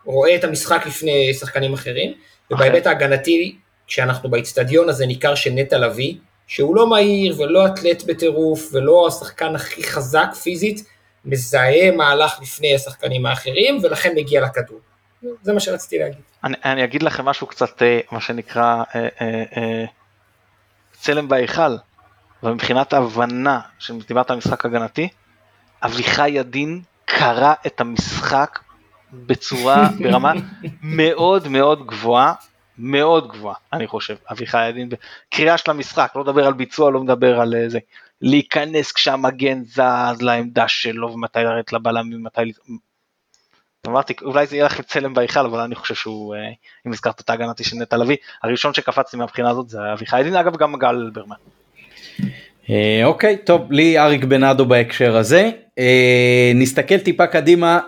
רואה את המשחק לפני שחקנים אחרים, ובהיבט ההגנתי, כשאנחנו באיצטדיון הזה ניכר שנטע לביא, שהוא לא מהיר ולא אתלט בטירוף ולא השחקן הכי חזק פיזית, מזהה מהלך לפני השחקנים האחרים ולכן מגיע לכדור. זה מה שרציתי להגיד. אני, אני אגיד לכם משהו קצת, אה, מה שנקרא, אה, אה, אה, צלם בהיכל, אבל מבחינת ההבנה, שדיברת על משחק הגנתי, אביחי ידין קרא את המשחק בצורה, ברמה מאוד מאוד גבוהה, מאוד גבוהה, אני חושב, אביחי ידין, קריאה של המשחק, לא מדבר על ביצוע, לא מדבר על אה, זה, להיכנס כשהמגן זז לעמדה שלו, ומתי לרדת לבלם, ומתי... אמרתי, אולי זה יהיה לכם צלם בהיכל, אבל אני חושב שהוא, אה, אם הזכרת את ההגנתי של נטע לביא, הראשון שקפצתי מהבחינה הזאת זה אביחי ידין, אגב גם גל אלברמן. אה, אוקיי, טוב, לי אריק בנאדו בהקשר הזה. אה, נסתכל טיפה קדימה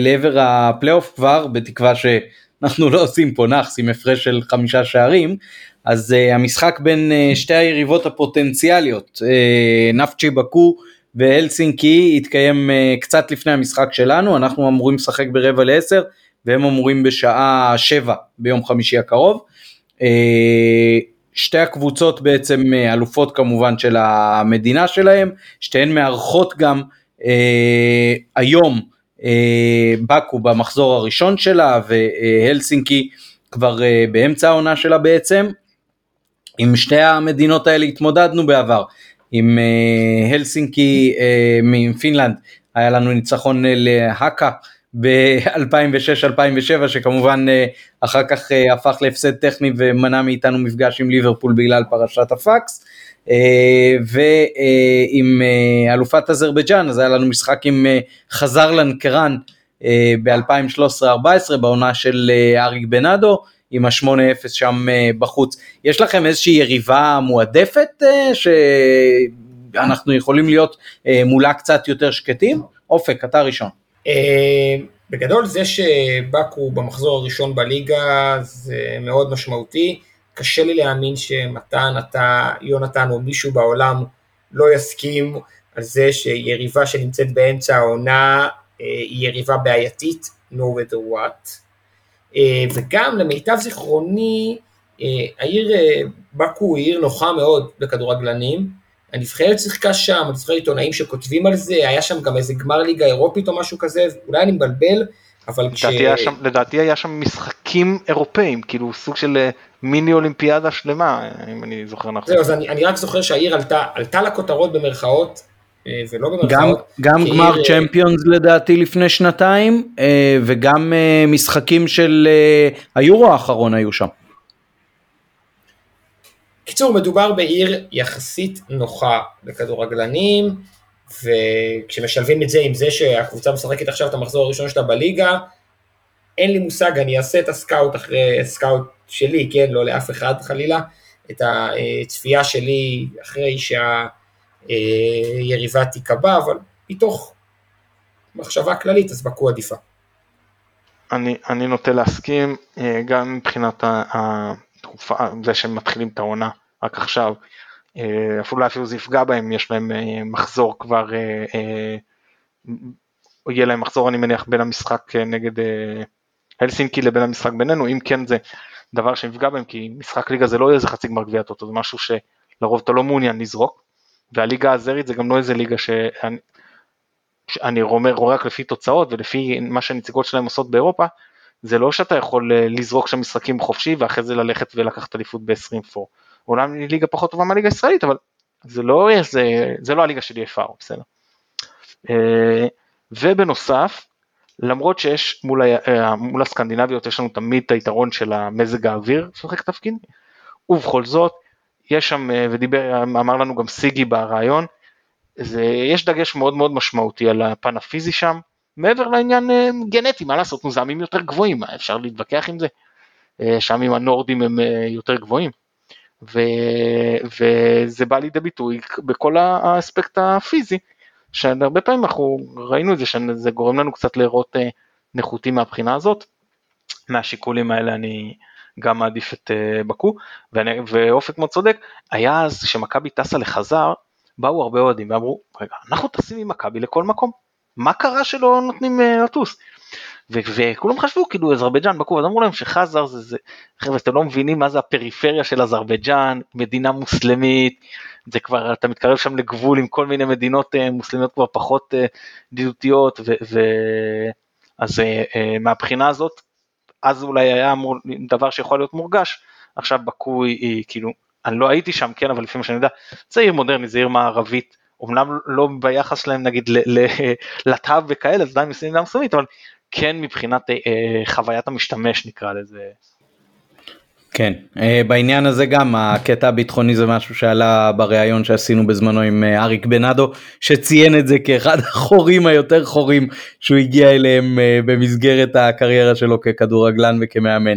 לעבר הפלייאוף כבר, בתקווה שאנחנו לא עושים פה נאחס עם הפרש של חמישה שערים. אז אה, המשחק בין אה, שתי היריבות הפוטנציאליות, אה, נפצ'י בקו והלסינקי יתקיים קצת לפני המשחק שלנו, אנחנו אמורים לשחק ברבע לעשר והם אמורים בשעה שבע ביום חמישי הקרוב. שתי הקבוצות בעצם אלופות כמובן של המדינה שלהם, שתיהן מארחות גם אה, היום אה, באקו במחזור הראשון שלה והלסינקי כבר אה, באמצע העונה שלה בעצם. עם שתי המדינות האלה התמודדנו בעבר, עם אה, הלסינקי אה, מפינלנד. היה לנו ניצחון להאקה ב-2006-2007 שכמובן אה, אחר כך אה, הפך להפסד טכני ומנע מאיתנו מפגש עם ליברפול בגלל פרשת הפקס. אה, ועם אלופת אזרבייג'אן אז היה לנו משחק עם חזרלן קרן ב-2013-2014 בעונה של אריק בנאדו עם ה-8-0 שם בחוץ. יש לכם איזושהי יריבה מועדפת שאנחנו יכולים להיות מולה קצת יותר שקטים? אופק, אתה ראשון. אה, בגדול זה שבאקו במחזור הראשון בליגה זה מאוד משמעותי, קשה לי להאמין שמתן, אתה, יונתן או מישהו בעולם לא יסכים על זה שיריבה שנמצאת באמצע העונה אה, היא יריבה בעייתית, no matter what. אה, וגם למיטב זיכרוני, העיר באקו היא עיר נוחה מאוד בכדורגלנים, הנבחרת שיחקה שם, אני זוכר עיתונאים שכותבים על זה, היה שם גם איזה גמר ליגה אירופית או משהו כזה, אולי אני מבלבל, אבל כש... היה שם, לדעתי היה שם משחקים אירופאים, כאילו סוג של אה, מיני אולימפיאדה שלמה, אם אני זוכר נכון. זהו, אז אני, אני רק זוכר שהעיר עלתה, עלתה לכותרות במרכאות, אה, ולא במרכאות. גם, גם גמר אה, צ'מפיונס לדעתי לפני שנתיים, וגם משחקים של היורו האחרון היו שם. קיצור, מדובר בעיר יחסית נוחה לכדורגלנים, וכשמשלבים את זה עם זה שהקבוצה משחקת עכשיו את המחזור הראשון שלה בליגה, אין לי מושג, אני אעשה את ה scout אחרי, scout שלי, כן, לא לאף אחד חלילה, את הצפייה שלי אחרי שהיריבה תיקבע, אבל מתוך מחשבה כללית, אז בקו עדיפה. אני, אני נוטה להסכים, אה, גם מבחינת התקופה, זה שהם מתחילים את העונה רק עכשיו, אה, אפילו אפילו זה יפגע בהם, יש להם אה, מחזור כבר, אה, יהיה להם מחזור אני מניח בין המשחק נגד הלסינקי לבין המשחק בינינו, אם כן זה דבר שיפגע בהם, כי משחק ליגה זה לא איזה חצי גמר גביע טוטו, זה משהו שלרוב אתה לא מעוניין לזרוק, והליגה הזרית זה גם לא איזה ליגה שאני אני רואה רק לפי תוצאות ולפי מה שהנציגות שלהם עושות באירופה, זה לא שאתה יכול אה, לזרוק שם משחקים חופשי ואחרי זה ללכת ולקחת אליפות ב-24. אומנם היא ליגה פחות טובה מהליגה הישראלית, אבל זה לא, זה, זה לא הליגה של EFR, בסדר. אה, ובנוסף, למרות שיש מול, אה, מול הסקנדינביות יש לנו תמיד את היתרון של המזג האוויר שמשחק תפקיד, ובכל זאת, יש שם, ודיבר, אמר לנו גם סיגי ברעיון, זה, יש דגש מאוד מאוד משמעותי על הפן הפיזי שם, מעבר לעניין אה, גנטי, מה לעשות, מזהמים יותר גבוהים, אפשר להתווכח עם זה? אה, שם עם הנורדים הם אה, יותר גבוהים. ו, וזה בא לידי ביטוי בכל האספקט הפיזי, שהרבה פעמים אנחנו ראינו את זה, שזה גורם לנו קצת לראות נחותים מהבחינה הזאת. מהשיקולים האלה אני גם מעדיף את בקו, ואני, ואופק מאוד צודק, היה אז שמכבי טסה לחזר, באו הרבה אוהדים ואמרו, רגע, אנחנו טסים עם מכבי לכל מקום. מה קרה שלא נותנים uh, לטוס? וכולם חשבו כאילו אזרבייג'אן בקו, אז אמרו להם שחזר זה, זה, חבר'ה אתם לא מבינים מה זה הפריפריה של אזרבייג'אן, מדינה מוסלמית, זה כבר, אתה מתקרב שם לגבול עם כל מיני מדינות uh, מוסלמיות כבר פחות דידותיות, ו, ו, אז מהבחינה הזאת, אז אולי היה אמור, דבר שיכול להיות מורגש, עכשיו בקו היא, היא כאילו, אני לא הייתי שם, כן, אבל לפי מה שאני יודע, זה עיר מודרנית, זה עיר מערבית, אומנם לא ביחס שלהם נגיד לטאב וכאלה, זה עדיין מסוימית, אבל כן מבחינת אה, חוויית המשתמש נקרא לזה. כן, אה, בעניין הזה גם הקטע הביטחוני זה משהו שעלה בריאיון שעשינו בזמנו עם אה, אריק בנאדו, שציין את זה כאחד החורים היותר חורים שהוא הגיע אליהם אה, במסגרת הקריירה שלו ככדורגלן וכמאמן.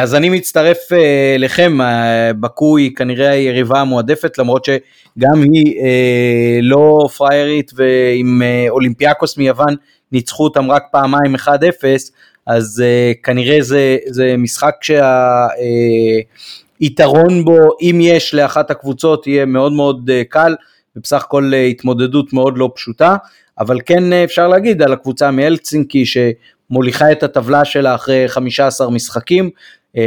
אז אני מצטרף אה, בקו היא כנראה היריבה המועדפת למרות שגם היא לא פריירית ועם אולימפיאקוס מיוון ניצחו אותם רק פעמיים 1-0 אז כנראה זה, זה משחק שהיתרון בו אם יש לאחת הקבוצות יהיה מאוד מאוד קל ובסך הכל התמודדות מאוד לא פשוטה, אבל כן אפשר להגיד על הקבוצה מאלצינקי שמוליכה את הטבלה שלה אחרי 15 משחקים,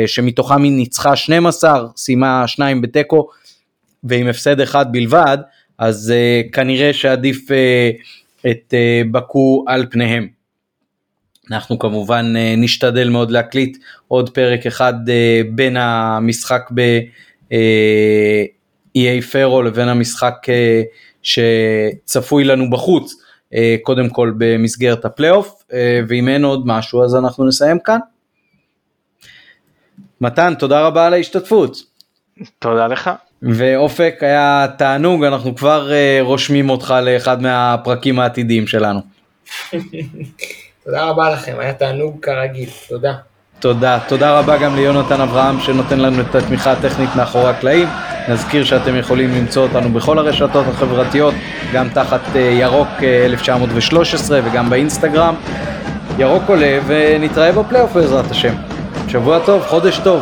שמתוכם היא ניצחה 12, סיימה שניים בתיקו ועם הפסד אחד בלבד, אז כנראה שעדיף את בקו על פניהם. אנחנו כמובן אה, נשתדל מאוד להקליט עוד פרק אחד אה, בין המשחק ב-EA פרו לבין המשחק אה, שצפוי לנו בחוץ, קודם כל במסגרת הפלייאוף, ואם אין עוד משהו אז אנחנו נסיים כאן. מתן, תודה רבה על ההשתתפות. תודה לך. ואופק היה תענוג, אנחנו כבר רושמים אותך לאחד מהפרקים העתידיים שלנו. תודה רבה לכם, היה תענוג כרגיל, תודה. תודה, תודה רבה גם ליונתן אברהם שנותן לנו את התמיכה הטכנית מאחורי הקלעים. נזכיר שאתם יכולים למצוא אותנו בכל הרשתות החברתיות, גם תחת אה, ירוק 1913 אה, וגם באינסטגרם. ירוק עולה ונתראה בפלייאוף בעזרת השם. שבוע טוב, חודש טוב.